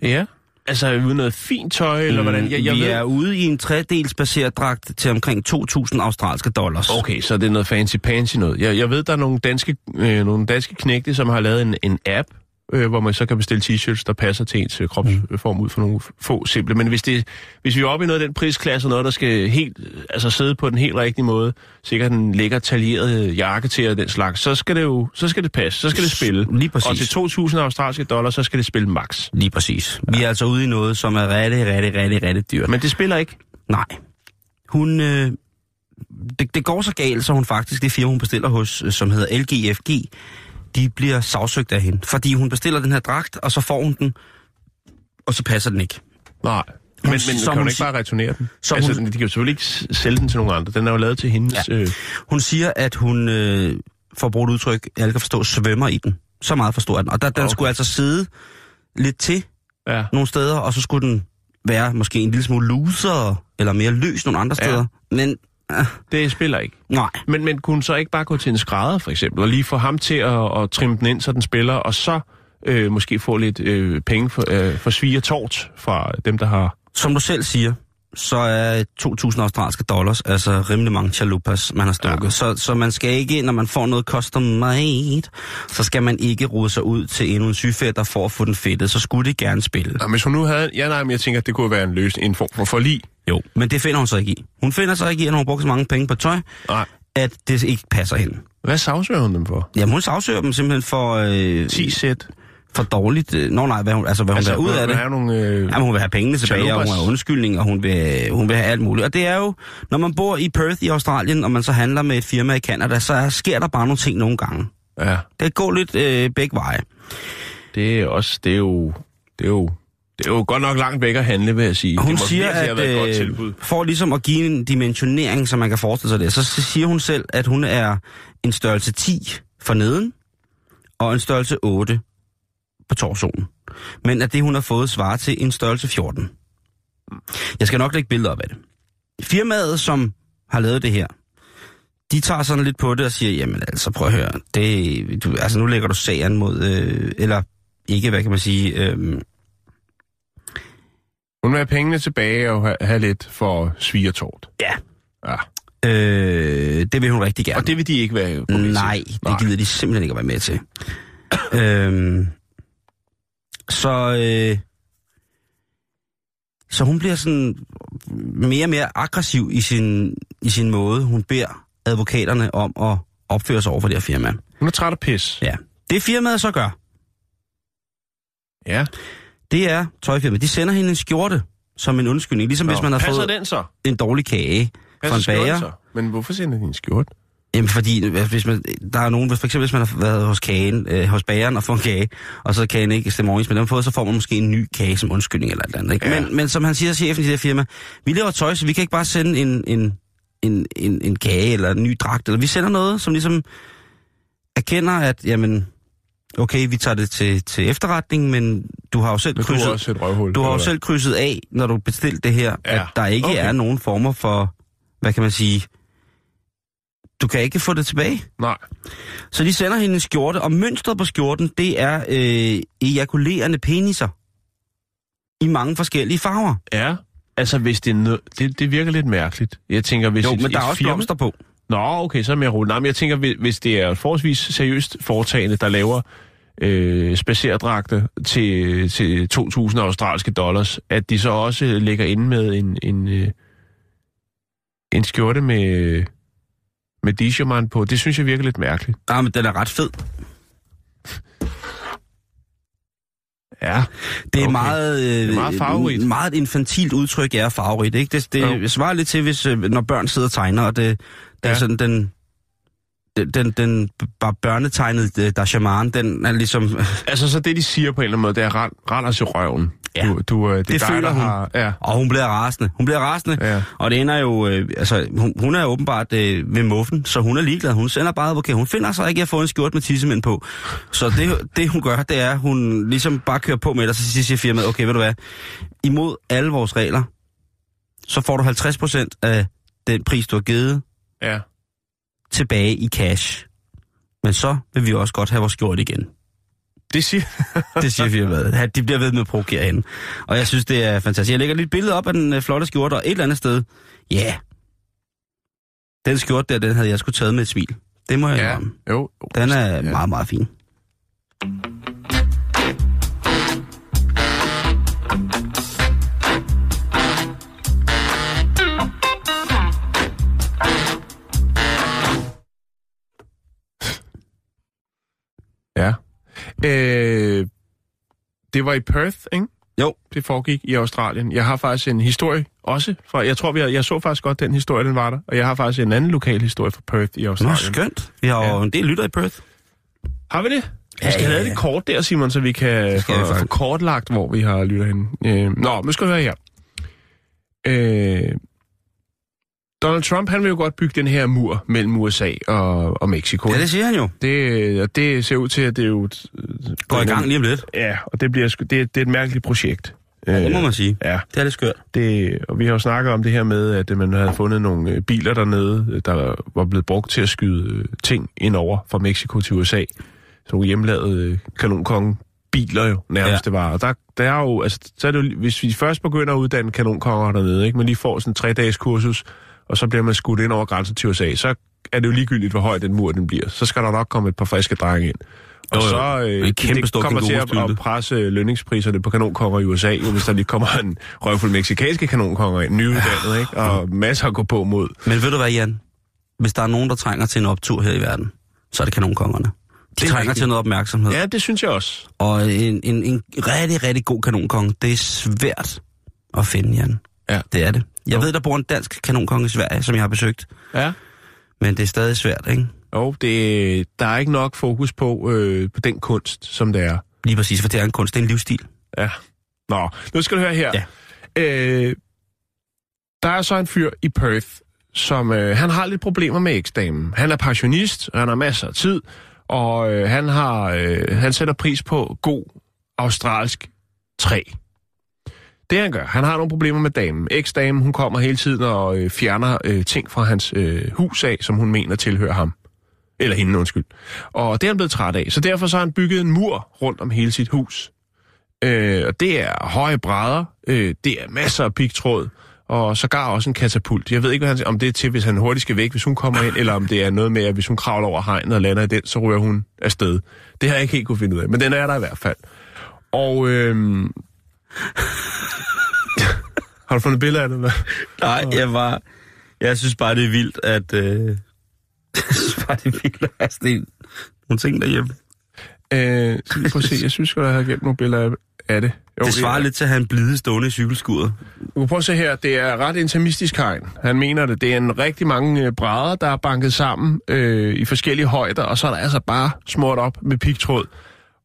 Speaker 1: ja. Altså, vi ude i noget fint tøj, eller hvordan? Jeg, jeg
Speaker 2: Mm, Vi
Speaker 1: ved...
Speaker 2: er ude i en tredels baseret dragt til omkring 2.000 australske dollars.
Speaker 1: Okay, så det er noget fancy-pansy noget. Jeg, jeg ved, der er nogle danske, øh, nogle danske knægte, som har lavet en, en app, øh, hvor man så kan bestille t-shirts, der passer til ens øh, kropsform ud for nogle få simple. Men hvis, det, hvis vi er oppe i noget af den prisklasse, noget, der skal helt, øh, altså sidde på den helt rigtige måde, sikkert en lækker taljeret jakke til og den slags, så skal det jo så skal det passe, så skal det spille.
Speaker 2: Lige præcis.
Speaker 1: Og til 2.000 australske dollars, så skal det spille max.
Speaker 2: Lige præcis. Vi er altså ude i noget, som er rigtig, rigtig, rigtig, rigtig dyrt.
Speaker 1: Men det spiller ikke.
Speaker 2: Nej. Hun... Øh, det, det går så galt, så hun faktisk, det firma, hun bestiller hos, øh, som hedder LGFG, de bliver sagsøgt af hende. Fordi hun bestiller den her dragt, og så får hun den, og så passer den ikke.
Speaker 1: Nej. Men, men
Speaker 2: som
Speaker 1: kan hun
Speaker 2: hun
Speaker 1: ikke bare returnere den?
Speaker 2: som
Speaker 1: altså,
Speaker 2: hun-
Speaker 1: de kan jo selvfølgelig ikke sælge den til nogen andre. Den er jo lavet til hendes... Ja. Øh,
Speaker 2: Hun siger, at hun, øh, for at bruge et udtryk, jeg kan forstå, svømmer i den. Så meget forstår jeg den. Og der, den
Speaker 1: Okay.
Speaker 2: skulle altså sidde lidt til
Speaker 1: ja.
Speaker 2: nogle steder, og så skulle den være måske en lille smule looser, eller mere løs nogle andre
Speaker 1: Ja.
Speaker 2: steder. Men
Speaker 1: Det spiller ikke.
Speaker 2: nej,
Speaker 1: Men, men kunne så ikke bare gå til en skrædder, for eksempel, og lige få ham til at, at trimme den ind, så den spiller, og så øh, måske få lidt øh, penge for, øh, for svig og tort fra dem, der har...
Speaker 2: som du selv siger, så er 2.000 australske dollars, altså rimelig mange chalupas, man har stukket.
Speaker 1: Ja.
Speaker 2: Ja. Så, så man skal ikke, når man får noget custom made, så skal man ikke rode sig ud til endnu en sygefætter for at få den fedtet. Så skulle det gerne spille.
Speaker 1: Nå, hvis hun nu havde... Ja, nej, men jeg tænker, at det kunne være en løsning, en form for forlig.
Speaker 2: Jo, men det finder hun så ikke i. Hun finder sig ikke i, at hun har brugt så mange penge på tøj,
Speaker 1: Nej.
Speaker 2: at det ikke passer hende.
Speaker 1: Hvad sagsøger hun dem for?
Speaker 2: Jamen, hun sagsøger dem simpelthen for, øh,
Speaker 1: 10 sæt.
Speaker 2: for dårligt. Øh, Nå nej, hvad hun, altså hvad hun altså, vil have ud af det.
Speaker 1: Have nogle, øh,
Speaker 2: Jamen, hun vil have pengene tilbage, og
Speaker 1: Chalupas.
Speaker 2: hun har undskyldning, og hun vil, hun vil have alt muligt. Og det er jo, når man bor i Perth i Australien, og man så handler med et firma i Canada, så sker der bare nogle ting nogle gange.
Speaker 1: ja,
Speaker 2: Det går lidt øh, begge veje.
Speaker 1: det er også... Det er jo... Det er jo det er jo godt nok langt væk at handle, vil jeg sige.
Speaker 2: Hun
Speaker 1: det må
Speaker 2: siger, at
Speaker 1: været et godt
Speaker 2: øh,
Speaker 1: tilbud.
Speaker 2: for ligesom at give en dimensionering, så man kan forestille sig det, så siger hun selv, at hun er en størrelse 10 for neden, og en størrelse 8 på torsonen. Men at det, hun har fået, svarer til en størrelse 14. Jeg skal nok lægge billeder op af det. Firmaet, som har lavet det her, de tager sådan lidt på det og siger, jamen altså prøv at høre, det, du, altså nu lægger du sagen mod, øh, eller ikke, hvad kan man sige, øh,
Speaker 1: Hun vil have pengene tilbage og have, have lidt for svig og tort.
Speaker 2: ja,
Speaker 1: Ja.
Speaker 2: øh, det vil hun rigtig gerne.
Speaker 1: Og det vil de ikke være på
Speaker 2: Nej, det gider de simpelthen ikke at være med til. øhm, så, øh, så hun bliver sådan mere og mere aggressiv i sin, i sin måde. Hun beder advokaterne om at opføre sig over for det her firma.
Speaker 1: Hun er træt af pis.
Speaker 2: Ja. Det firmaet så gør,
Speaker 1: Ja.
Speaker 2: Det er tøjfirmaet. De sender hende en skjorte som en undskyldning. Ligesom
Speaker 1: Nå,
Speaker 2: hvis man har fået
Speaker 1: den så?
Speaker 2: en dårlig kage fra en bager.
Speaker 1: så? Men hvorfor sender de en skjort?
Speaker 2: Jamen, fordi hvis man, der er nogen, hvis for eksempel hvis man har været hos kagen, øh, hos bageren og fået en kage, og så er kagen ikke stemmer overens med dem fået, så får man måske en ny kage som undskyldning eller et eller andet. Ikke?
Speaker 1: Ja.
Speaker 2: Men, men som han siger, chefen i det her firma, vi laver tøj, så vi kan ikke bare sende en, en, en, en, en kage eller en ny dragt, eller vi sender noget, som ligesom erkender, at jamen, okay, vi tager det til, til efterretning, men du har jo selv
Speaker 1: Men du
Speaker 2: krydset,
Speaker 1: er også et røvhul.
Speaker 2: du har jo selv krydset af, når du bestilte det her,
Speaker 1: Ja,
Speaker 2: at der ikke
Speaker 1: okay.
Speaker 2: er nogen former for, hvad kan man sige, du kan ikke få det tilbage.
Speaker 1: Nej.
Speaker 2: Så de sender hende en skjorte, og mønstret på skjorten, det er øh, ejakulerende peniser. I mange forskellige farver.
Speaker 1: Ja. Altså, hvis det er. Det, det virker lidt mærkeligt. Jeg tænker, hvis
Speaker 2: Jo,
Speaker 1: et,
Speaker 2: men der
Speaker 1: et
Speaker 2: er også
Speaker 1: firma-
Speaker 2: blomster på.
Speaker 1: Nå, okay, så er jeg mere roligt. Nej, men jeg tænker, hvis- det er forholdsvis seriøst foretagende, der laver øh, spacerdragte til, til 2.000 australske dollars, at de så også lægger inde med en, en, øh, en skjorte med, med Disherman på. Det synes jeg virker lidt mærkeligt.
Speaker 2: Ja, men den er ret fed.
Speaker 1: Ja.
Speaker 2: Det er
Speaker 1: Okay.
Speaker 2: meget, øh,
Speaker 1: Det er meget farverigt.
Speaker 2: meget et infantilt udtryk, ja, farverigt. Ikke? Det,
Speaker 1: Jo.
Speaker 2: det svarer lidt til, hvis, øh, når børn sidder og tegner, og det, er
Speaker 1: Ja.
Speaker 2: sådan den... Den, den, den bare børnetegnede øh, Dashaman, den er ligesom...
Speaker 1: Altså, så det, de siger på en eller anden måde, det er, rend, rend os i røven.
Speaker 2: Ja.
Speaker 1: Du, du, øh, det,
Speaker 2: Det
Speaker 1: dig,
Speaker 2: føler
Speaker 1: der
Speaker 2: hun.
Speaker 1: Har, ja.
Speaker 2: Og hun bliver rasende. Hun bliver rasende.
Speaker 1: Ja.
Speaker 2: Og det ender jo... Øh, altså, hun, hun er åbenbart øh, ved muffen, så hun er ligeglad. Hun sender bare advokat. Hun finder sig ikke at få en skjort med tissemænd på. Så det, det hun gør, det er, hun ligesom bare kører på med det, og så siger firmaet, okay, ved du hvad, imod alle vores regler, så får du 50% af den pris, du har givet,
Speaker 1: ja.
Speaker 2: tilbage i cash. Men så vil vi også godt have vores skjort igen.
Speaker 1: Det siger...
Speaker 2: Det siger firmaet. De bliver ved med at provokere hende. Og jeg synes, det er fantastisk. Jeg lægger lidt billede op af den øh, flotte skjorte, og et eller andet sted, ja, yeah. den skjorte der, den havde jeg sgu taget med et smil. Det må jeg
Speaker 1: ja. Jo.
Speaker 2: Den er
Speaker 1: Ja.
Speaker 2: meget, meget fin.
Speaker 1: Øh, det var i Perth, ikke?
Speaker 2: Jo.
Speaker 1: Det foregik i Australien. Jeg har faktisk en historie også fra... Jeg tror, vi har, jeg så faktisk godt den historie, den var der. Og jeg har faktisk en anden lokal historie fra Perth i
Speaker 2: Nå,
Speaker 1: Australien.
Speaker 2: skønt. Vi har jo
Speaker 1: Ja.
Speaker 2: en del lytter i Perth.
Speaker 1: Har vi det?
Speaker 2: Ja,
Speaker 1: Vi skal
Speaker 2: ja,
Speaker 1: have
Speaker 2: ja.
Speaker 1: det kort der, Simon, så vi kan få, kortlagt, hvor vi har lytter henne. Øh, nå, nu skal vi høre her. Øh, Donald Trump, han vil jo godt bygge den her mur mellem USA og, og Mexico.
Speaker 2: Ja, det siger han jo.
Speaker 1: det, og det ser ud til, at det er jo...
Speaker 2: Går i gang lige om lidt.
Speaker 1: Ja, og det, bliver, det, det er et mærkeligt projekt.
Speaker 2: Ja, det må man sige.
Speaker 1: Ja,
Speaker 2: Det er lidt skørt.
Speaker 1: det, og vi har jo snakket om det her med, at man havde fundet nogle øh, biler dernede, øh, der var blevet brugt til at skyde øh, ting ind over fra Mexico til USA. Så nogle hjemlavede øh, kanonkonge biler jo nærmest
Speaker 2: ja.
Speaker 1: det var. Og der, der er jo, altså, så er det jo, hvis vi først begynder at uddanne kanonkonger dernede, ikke, men lige får sådan en tre-dages kursus, og så bliver man skudt ind over grænsen til USA, så er det jo ligegyldigt, hvor høj den mur den bliver. Så skal der nok komme et par friske drenge ind. Og
Speaker 2: Jo,
Speaker 1: så øh,
Speaker 2: En kæmpe
Speaker 1: det kommer til at, at presse lønningspriserne på kanonkonger i USA, jo, hvis der lige kommer en røvfuld meksikanske kanonkonger ind, nyuddannet, ikke? og masser at gå på mod.
Speaker 2: Men ved du hvad, Jan? Hvis der er nogen, der trænger til en optur her i verden, så er det kanonkongerne. De
Speaker 1: Det er
Speaker 2: trænger
Speaker 1: rigtigt.
Speaker 2: til noget opmærksomhed.
Speaker 1: Ja, det synes jeg også.
Speaker 2: Og en, en, en rigtig, rigtig god kanonkonge, det er svært at finde, Jan.
Speaker 1: Ja.
Speaker 2: Det er det. Jeg
Speaker 1: Jo.
Speaker 2: ved, der bor en dansk kanonkonge i Sverige, som jeg har besøgt.
Speaker 1: Ja.
Speaker 2: Men det er stadig svært, ikke?
Speaker 1: Og det, der er ikke nok fokus på, øh, på den kunst, som det er.
Speaker 2: Lige præcis, for det er en kunst, det er en livsstil.
Speaker 1: Ja. Nå, nu skal du høre her.
Speaker 2: Ja.
Speaker 1: Øh, der er så en fyr i Perth, som øh, han har lidt problemer med eksdamen. Han er pensionist, og han har masser af tid, og øh, han har øh, han sætter pris på god australsk træ. Det han gør, han har nogle problemer med damen. Eksdamen, hun kommer hele tiden og øh, fjerner øh, ting fra hans øh, hus af, som hun mener tilhører ham. Eller hende, undskyld. Og det er han blevet træt af. Så derfor så har han bygget en mur rundt om hele sit hus. Øh, og det er høje brædder, øh, det er masser af pigtråd, og sågar også en katapult. Jeg ved ikke, hvad han, om det er til, hvis han hurtigt skal væk, hvis hun kommer ind, eller om det er noget med, at hvis hun kravler over hegnet og lander i den, så ryger hun afsted. Det har jeg ikke helt kunne finde ud af, men den er der i hvert fald. Og øh, har du fundet billeder af det? Eller?
Speaker 2: Nej, jeg var... Jeg synes bare, det er vildt, at... Øh... jeg synes bare, det er vildt, at have sådan en- nogle ting derhjemme.
Speaker 1: Øh, lige prøv at se, jeg synes godt, jeg har gemt nogle billeder af, er det. Jo,
Speaker 2: det svarer
Speaker 1: er.
Speaker 2: lidt til at have en blide stående i cykelskuret.
Speaker 1: Du kan prøve at se her, det er ret intimistisk hegn. Han mener det. Det er en rigtig mange øh, brædder, der er banket sammen øh, i forskellige højder, og så er der altså bare smurt op med pigtråd.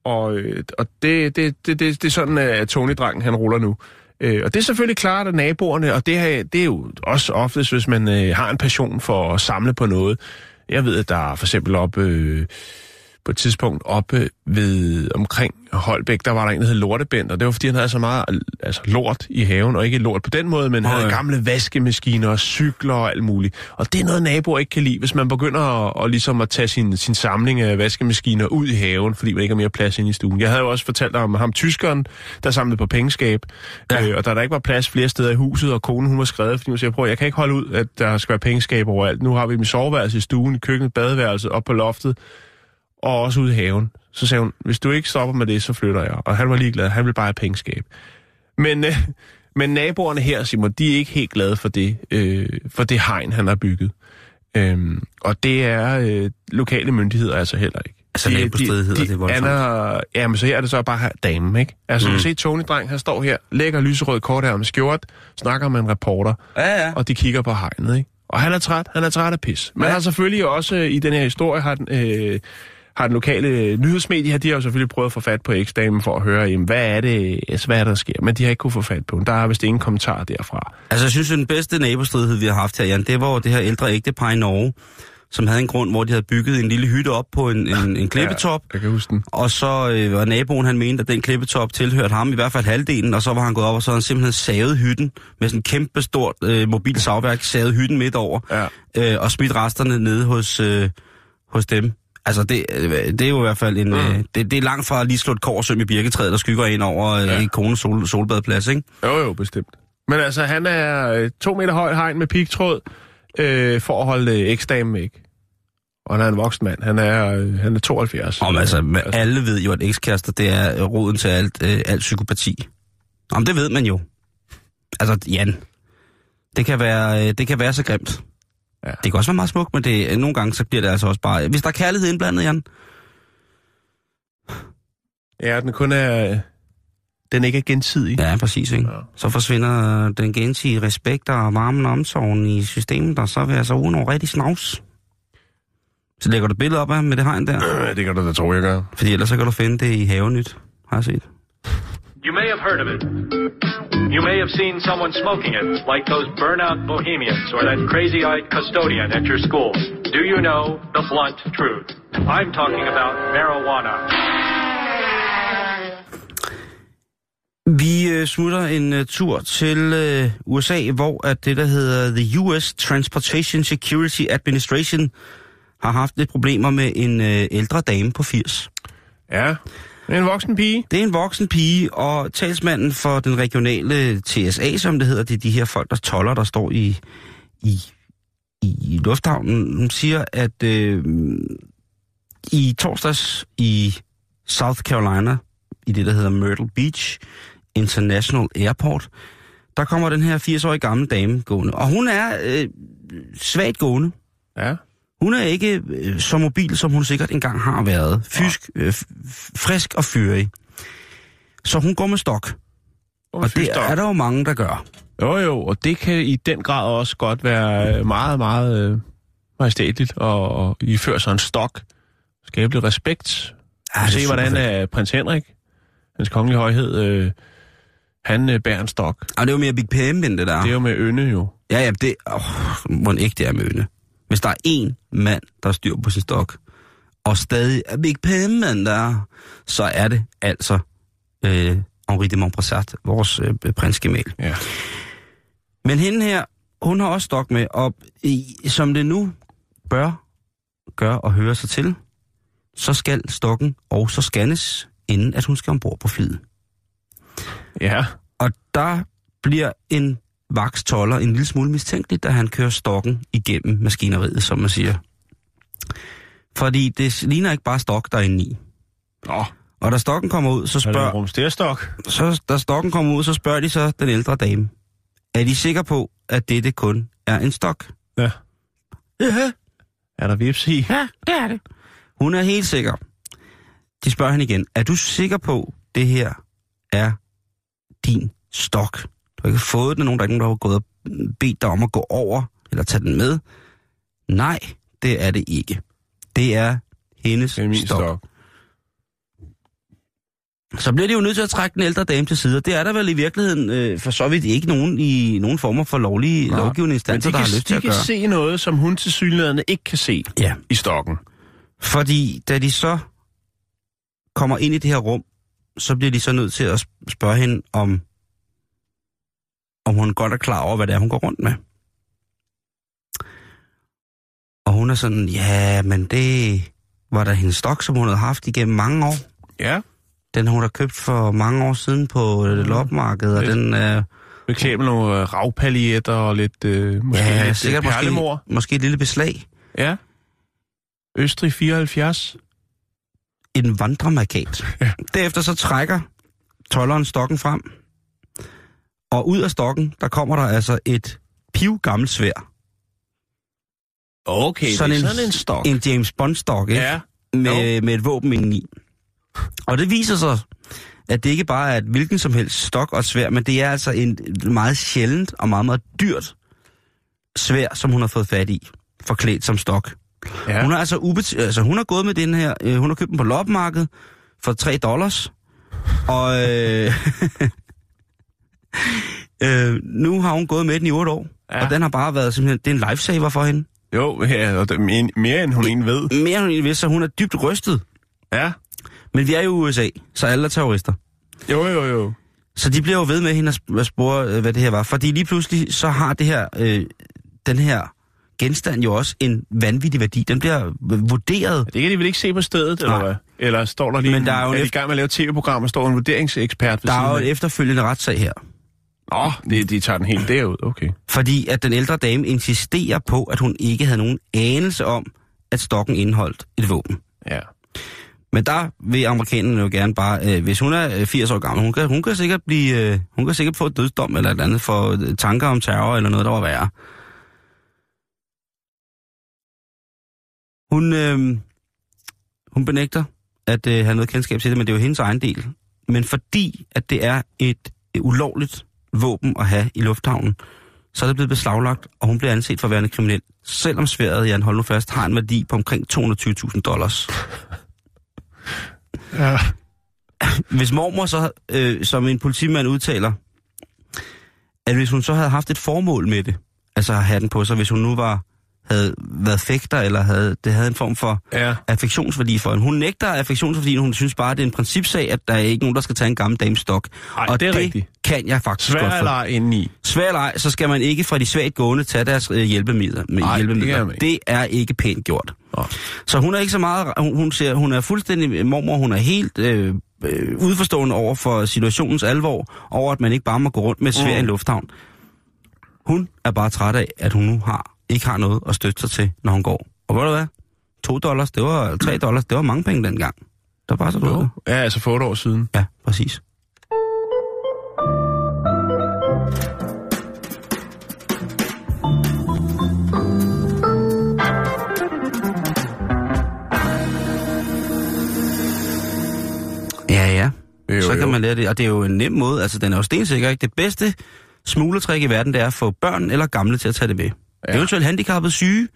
Speaker 1: Og, øh, og det, det, det, det, det er sådan, øh, at Tony-drengen han ruller nu. Øh, og det er selvfølgelig klart, at naboerne, og det, her, det er jo også oftest, hvis man øh, har en passion for at samle på noget. Jeg ved, at der er for eksempel op... Øh, på et tidspunkt oppe ved omkring Holbæk, der var der en, der hed Lortebent, og det var fordi, han havde så meget altså, lort i haven, og ikke lort på den måde, men
Speaker 2: Nå,
Speaker 1: havde gamle vaskemaskiner og cykler og alt muligt. Og det er noget, naboer ikke kan lide, hvis man begynder at, at, ligesom at tage sin, sin samling af vaskemaskiner ud i haven, fordi man ikke har mere plads inde i stuen. Jeg havde jo også fortalt dig om ham, tyskeren, der samlede på pengeskab,
Speaker 2: Ja.
Speaker 1: øh, og da der ikke var plads flere steder i huset, og konen hun var skrevet, fordi hun siger, prøv, jeg kan ikke holde ud, at der skal være pengeskab overalt. Nu har vi min soveværelse i stuen, i køkkenet, badeværelset, op på loftet, og også ude i haven. Så sagde hun, hvis du ikke stopper med det, så flytter jeg. Og han var ligeglad, han ville bare have pengeskab. Men, øh, men naboerne her, Simon, de er ikke helt glade for det, øh, for det hegn, han har bygget. Øhm, og det er øh, lokale myndigheder altså heller ikke.
Speaker 2: Altså nabostridigheder, det er voldsomt.
Speaker 1: Anna, ja, men så her er det så bare damen, ikke? Altså, mm. du kan se Tony Dreng, han står her, lægger lyserød kort her med skjort, snakker med en reporter,
Speaker 2: Ja, ja.
Speaker 1: og de kigger på hegnet, ikke? Og han er træt, han er træt af pis. Men
Speaker 2: Ja.
Speaker 1: har selvfølgelig også øh, i den her historie, har den, øh, har den lokale øh, nyhedsmedie her, de har jo selvfølgelig prøvet at få fat på eksdamen for at høre, jamen, hvad er det, altså, hvad er der, sker? Men de har ikke kunne få fat på den. Der er vist ingen kommentar derfra.
Speaker 2: Altså, jeg synes, den bedste nabostridighed, vi har haft her, Jan, det var det her ældre ægtepar i Norge, som havde en grund, hvor de havde bygget en lille hytte op på en, en, en klippetop.
Speaker 1: Ja, jeg kan huske den.
Speaker 2: Og så øh, var naboen, han mente, at den klippetop tilhørte ham, i hvert fald halvdelen, og så var han gået op, og så havde han simpelthen savet hytten med sådan en kæmpe stort øh, mobil savværk, savet hytten midt over,
Speaker 1: Ja.
Speaker 2: øh, og smidt resterne nede hos, øh, hos dem. Altså, det, øh, det er jo i hvert fald en... Mm. Øh, det, det er langt fra at lige slå et korsøm i birketræet, der skygger ind over øh,
Speaker 1: Ja.
Speaker 2: ja. kones sol, solbadeplads, ikke?
Speaker 1: Jo, jo, bestemt. Men altså, han er øh, to meter høj hegn med pigtråd øh, for at holde øh, eksdamen væk. Og han er en voksen mand. Han er, øh, han er 72.
Speaker 2: Om altså, men alle ved jo, at ekskærester, det er roden til alt, øh, alt psykopati. Om det ved man jo. Altså, Jan, det kan være, øh, det kan være så grimt.
Speaker 1: Ja.
Speaker 2: Det kan også være meget smukt, men det, nogle gange så bliver det altså også bare... Hvis der er kærlighed indblandet, Jan,
Speaker 1: Ja, den kun er... Den ikke er gensidig.
Speaker 2: ja, præcis, ikke?
Speaker 1: Ja.
Speaker 2: så forsvinder den gensidige respekt og varmen og omsorgen i systemet, og så vil jeg så uge nogle rigtig snavs. Så lægger du et billede op af med det hegn der,
Speaker 1: Øh, det kan du da tro, jeg gør.
Speaker 2: fordi ellers så kan du finde det i Havenyt, har jeg set.
Speaker 4: You may have heard of it. You may have seen someone smoking it, like those burnout bohemians or that crazy eyed custodian at your school. Do you know the blunt truth? I'm talking about marijuana.
Speaker 2: Vi øh, smutter en øh, tur til øh, USA, hvor at det, der hedder The US Transportation Security Administration, har haft lidt problemer med en øh, ældre dame på 80.
Speaker 1: Ja, en voksen pige.
Speaker 2: Det er en voksen pige, og talsmanden for den regionale TSA, som det hedder, det er de her folk, der toller, der står i, i, i lufthavnen, hun siger, at øh, i torsdags i South Carolina, i det, der hedder Myrtle Beach International Airport, der kommer den her 80-årige gamle dame gående. Og hun er øh, svagt gående.
Speaker 1: Ja.
Speaker 2: Hun er ikke øh, så mobil, som hun sikkert engang har været. Fysk, øh, frisk og fyrig. Så hun går med stok. Og det er der jo mange, der gør.
Speaker 1: Jo, jo, og det kan i den grad også godt være øh, meget, meget øh, majestætligt at, at iføre sig en stok. Skabe lidt respekt.
Speaker 2: Ja,
Speaker 1: se, hvordan er prins Henrik, hans kongelige højhed, øh, han øh, bærer en stok.
Speaker 2: Og det er jo mere Big Pam, end det der.
Speaker 1: Det er jo med ynde jo.
Speaker 2: Ja, ja, det... Åh, må ikke det er møne. Hvis der er én mand, der styr på sin stok, og stadig er Big Pam, mand der, så er det altså øh, Henri de Montpressat, vores øh, prinsgemal.
Speaker 1: Ja.
Speaker 2: Men hende her, hun har også stok med, og i, som det nu bør gøre og høre sig til, så skal stokken også scannes, inden at hun skal ombord på flyet.
Speaker 1: Ja.
Speaker 2: Og der bliver en vakstoller en lille smule mistænkelig, da han kører stokken igennem maskineriet, som man siger. Fordi det ligner ikke bare stok, der er inde i.
Speaker 1: Nå,
Speaker 2: Og da stokken kommer ud, så
Speaker 1: er
Speaker 2: spørger,
Speaker 1: rumsterstok.
Speaker 2: så, da stokken kommer ud, så spørger de så den ældre dame. Er de sikre på, at dette kun er en stok?
Speaker 1: Ja.
Speaker 2: Ja,
Speaker 1: Er der vips i?
Speaker 2: ja, det er det. Hun er helt sikker. De spørger hende igen, er du sikker på, det her er din stok. Du har ikke fået den nogen, der er ikke nogen, der har gået og bedt dig om at gå over eller tage den med. Nej, det er det ikke. Det er hendes
Speaker 1: Det er min
Speaker 2: stok.
Speaker 1: stok.
Speaker 2: Så bliver de jo nødt til at trække den ældre dame til side. Det er der vel i virkeligheden øh, for så vidt ikke nogen i nogen former for lovlige
Speaker 1: Nej.
Speaker 2: lovgivende instanser,
Speaker 1: de
Speaker 2: der
Speaker 1: kan,
Speaker 2: har lyst til
Speaker 1: de
Speaker 2: at
Speaker 1: kan
Speaker 2: gøre.
Speaker 1: se noget, som hun til synligheden ikke kan se
Speaker 2: Ja,
Speaker 1: i stokken.
Speaker 2: fordi da de så kommer ind i det her rum, så bliver de så nødt til at sp- spørge hende om, om hun godt er klar over, hvad det er, hun går rundt med. Og hun er sådan, ja, men det var da hendes stok, som hun havde haft igennem mange år.
Speaker 1: Ja.
Speaker 2: Den hun har købt for mange år siden på øh, loppemarkedet, og
Speaker 1: Lidt.
Speaker 2: den er...
Speaker 1: For eksempel nogle øh, ravpaljetter og lidt, øh, måske
Speaker 2: Ja,
Speaker 1: lidt
Speaker 2: sikkert
Speaker 1: øh, perlemor.
Speaker 2: måske, måske et lille beslag.
Speaker 1: Ja. Østrig 74.
Speaker 2: En vandremarkat.
Speaker 1: Ja.
Speaker 2: Derefter så trækker tolleren stokken frem. Og ud af stokken, der kommer der altså et piv gammelt svær.
Speaker 1: Okay,
Speaker 2: Sådan
Speaker 1: det er
Speaker 2: en-
Speaker 1: sådan en stok.
Speaker 2: En James Bond-stok, ikke?
Speaker 1: Ja.
Speaker 2: Med, med et våben indeni. Og det viser sig, at det ikke bare er et hvilken som helst stok og svær, men det er altså en meget sjældent og meget, meget dyrt svær, som hun har fået fat i, forklædt som stok.
Speaker 1: Ja.
Speaker 2: Hun har altså, ubet- altså hun har gået med den her, øh, hun har købt den på loppemarkedet for 3 dollars, og øh, øh, nu har hun gået med den i 8 år,
Speaker 1: Ja.
Speaker 2: og den har bare været simpelthen, det er en lifesaver for hende.
Speaker 1: Jo, ja, og det, er mere, end hun egentlig ved.
Speaker 2: Mere end hun egentlig vidste, så hun er dybt rystet.
Speaker 1: Ja.
Speaker 2: Men vi er jo i USA, så alle er terrorister.
Speaker 1: Jo, jo, jo.
Speaker 2: Så de bliver jo ved med hende at sp- at spore, øh, hvad det her var. Fordi lige pludselig, så har det her, øh, den her genstand jo også en vanvittig værdi. Den bliver vurderet.
Speaker 1: Det kan de vel ikke se på stedet, eller
Speaker 2: Nej.
Speaker 1: hvad? Eller står der lige,
Speaker 2: Men der er jo
Speaker 1: er
Speaker 2: en
Speaker 1: de i gang med at lave tv-program, og står en vurderingsekspert ved
Speaker 2: Der er jo
Speaker 1: af?
Speaker 2: efterfølgende retssag her.
Speaker 1: Nå, de, de tager den helt derud, okay.
Speaker 2: Fordi at den ældre dame insisterer på, at hun ikke havde nogen anelse om, at stokken indeholdt et våben.
Speaker 1: Ja.
Speaker 2: Men der vil amerikanerne jo gerne bare, øh, hvis hun er øh, 80 år gammel, hun kan, hun kan sikkert blive, øh, hun kan sikkert få et dødsdom eller et eller andet for øh, tanker om terror eller noget, der var værre. Hun, øh, hun benægter at øh, have noget kendskab til det, men det er jo hendes egen del. Men fordi, at det er et øh, ulovligt våben at have i lufthavnen, så er det blevet beslaglagt, og hun bliver anset for at være en kriminel. Selvom sværet, Jan, hold nu fast, har en værdi på omkring 220.000 dollars.
Speaker 1: Ja.
Speaker 2: Hvis mormor så, øh, som en politimand udtaler, at hvis hun så havde haft et formål med det, altså at have den på sig, hvis hun nu var havde været fægter, eller havde, det havde en form for
Speaker 1: Ja.
Speaker 2: affektionsværdi for hende. Hun nægter affektionsværdien, hun synes bare, det er en principsag, at der er ikke nogen, der skal tage en gammel dames stok.
Speaker 1: Ej,
Speaker 2: og
Speaker 1: det er
Speaker 2: det
Speaker 1: rigtigt.
Speaker 2: kan jeg faktisk godt
Speaker 1: Svær
Speaker 2: for.
Speaker 1: eller ej indeni.
Speaker 2: Svær ej, så skal man ikke fra de svagt gående tage deres øh, hjælpemidler. Med
Speaker 1: Ej, det
Speaker 2: hjælpemidler.
Speaker 1: ikke.
Speaker 2: det er ikke pænt gjort.
Speaker 1: Nå.
Speaker 2: Så hun er ikke så meget, hun, hun, ser, hun er fuldstændig mormor, hun er helt øh, øh, udforstående over for situationens alvor, over at man ikke bare må gå rundt med svær
Speaker 1: Mm.
Speaker 2: i en lufthavn. Hun er bare træt af, at hun nu har, ikke har noget at støtte sig til, når hun går. Og ved du hvad? 2 dollars, det var 3 dollars, det var mange penge dengang. Det var bare så det.
Speaker 1: Ja, altså for otte år siden.
Speaker 2: Ja, præcis. Ja, ja.
Speaker 1: Jo,
Speaker 2: så kan
Speaker 1: jo.
Speaker 2: man lære det. Og det er jo en nem måde. Altså, den er jo stensikker, ikke? Det bedste smuglertrik i verden, det er at få børn eller gamle til at tage det med. Ja. Eventuelt handicappede syge.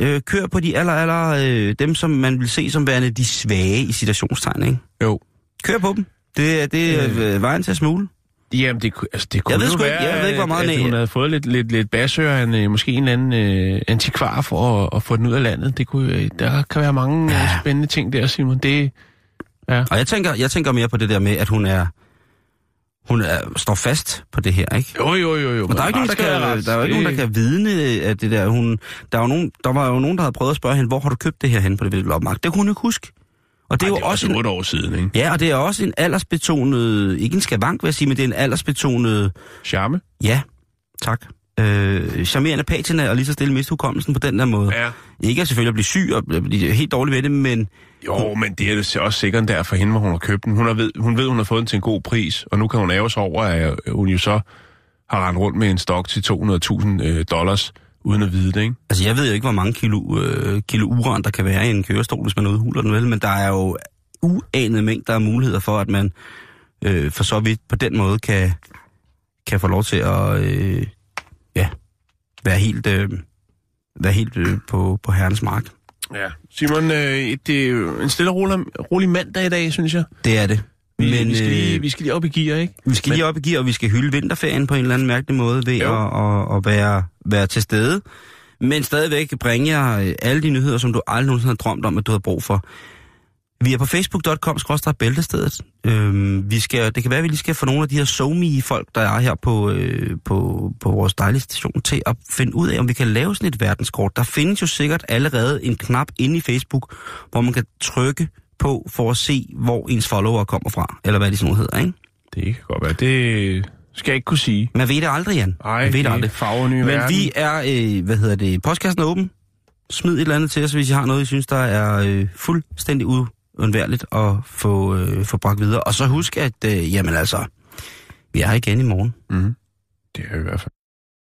Speaker 2: Øh, kør på de aller, aller, øh, dem, som man vil se som værende de svage i citationstegn, ikke?
Speaker 1: Jo.
Speaker 2: Kør på dem. Det, er- det er øh, vejen til at smugle.
Speaker 1: Jamen, det, altså, det kunne
Speaker 2: Jeg ved
Speaker 1: jo
Speaker 2: sgu
Speaker 1: være,
Speaker 2: jeg ved ikke, hvor meget
Speaker 1: at, at hun havde fået lidt, lidt, lidt basører end øh, måske en eller anden øh, antikvar for at, at få den ud af landet. Det kunne, øh, der kan være mange. Ja. spændende ting der, Simon. Det, ja.
Speaker 2: Og jeg tænker, jeg tænker mere på det der med, at hun er, hun er, står fast på det her, ikke?
Speaker 1: Jo, jo, jo, jo.
Speaker 2: Men der er, ikke nogen, der, kan, der er jo ikke nogen, der kan vidne at det der. Hun, der, er jo nogen, der var jo nogen, der havde prøvet at spørge hende, hvor har du købt det her hen på det loppemarked? Det kunne hun ikke huske. Og det er
Speaker 1: Ej,
Speaker 2: jo
Speaker 1: det
Speaker 2: også
Speaker 1: også
Speaker 2: en,
Speaker 1: år siden, ikke?
Speaker 2: Ja, og det er også en aldersbetonet, ikke en skavank, vil jeg sige, men det er en aldersbetonet,
Speaker 1: Charme?
Speaker 2: ja, tak, øh, charmerende patina, og lige så stille miste hukommelsen på den der måde.
Speaker 1: Ja.
Speaker 2: Ikke at selvfølgelig at blive syg og blive helt dårlig ved det, men
Speaker 1: Jo, men det er det også sikkert der for hende, hvor hun har købt den. Hun, har ved, hun ved, hun har fået den til en god pris, og nu kan hun ære sig over, at hun jo så har rendt rundt med en stok til 200.000 øh, dollars, uden at vide det, ikke?
Speaker 2: Altså, jeg ved jo ikke, hvor mange kilo, øh, kilo uran, der kan være i en kørestol, hvis man udhuler den vel, men der er jo uanede mængder af muligheder for, at man øh, for så vidt på den måde kan, kan få lov til at øh, ja, være helt, øh, være helt øh, på, på herrens mark.
Speaker 1: Ja. Simon, øh, det er jo en stille og rolig, rolig mandag i dag, synes jeg.
Speaker 2: Det er det.
Speaker 1: Vi, Men, vi, skal, lige,
Speaker 2: øh,
Speaker 1: vi skal lige op i gear, ikke?
Speaker 2: vi skal lige op i gear, og vi skal hylde vinterferien på en eller anden mærkelig måde ved
Speaker 1: Jo.
Speaker 2: at, at, at være, være til stede. Men stadigvæk bringe jer øh, alle de nyheder, som du aldrig nogensinde har drømt om, at du har brug for. Vi er på facebook.com bæltestedet. Øhm, vi skal, det kan være, at vi lige skal få nogle af de her somi folk der er her på, øh, på, på vores dejlige station, til at finde ud af, om vi kan lave sådan et verdenskort. Der findes jo sikkert allerede en knap inde i Facebook, hvor man kan trykke på for at se, hvor ens follower kommer fra. Eller hvad de sådan noget hedder, ikke?
Speaker 1: Det kan godt være. Det skal jeg ikke kunne sige.
Speaker 2: Man ved det aldrig, Jan.
Speaker 1: Ej,
Speaker 2: Man ved det
Speaker 1: det
Speaker 2: aldrig.
Speaker 1: farver nye
Speaker 2: Men
Speaker 1: verden.
Speaker 2: vi er, øh, hvad hedder det, postkassen er åben. Smid et eller andet til os, hvis I har noget, I synes, der er øh, fuldstændig undværligt at få, øh, få bragt videre. Og så husk, at øh, jamen altså, vi er her igen i morgen. Mm-hmm.
Speaker 1: Det er i hvert fald.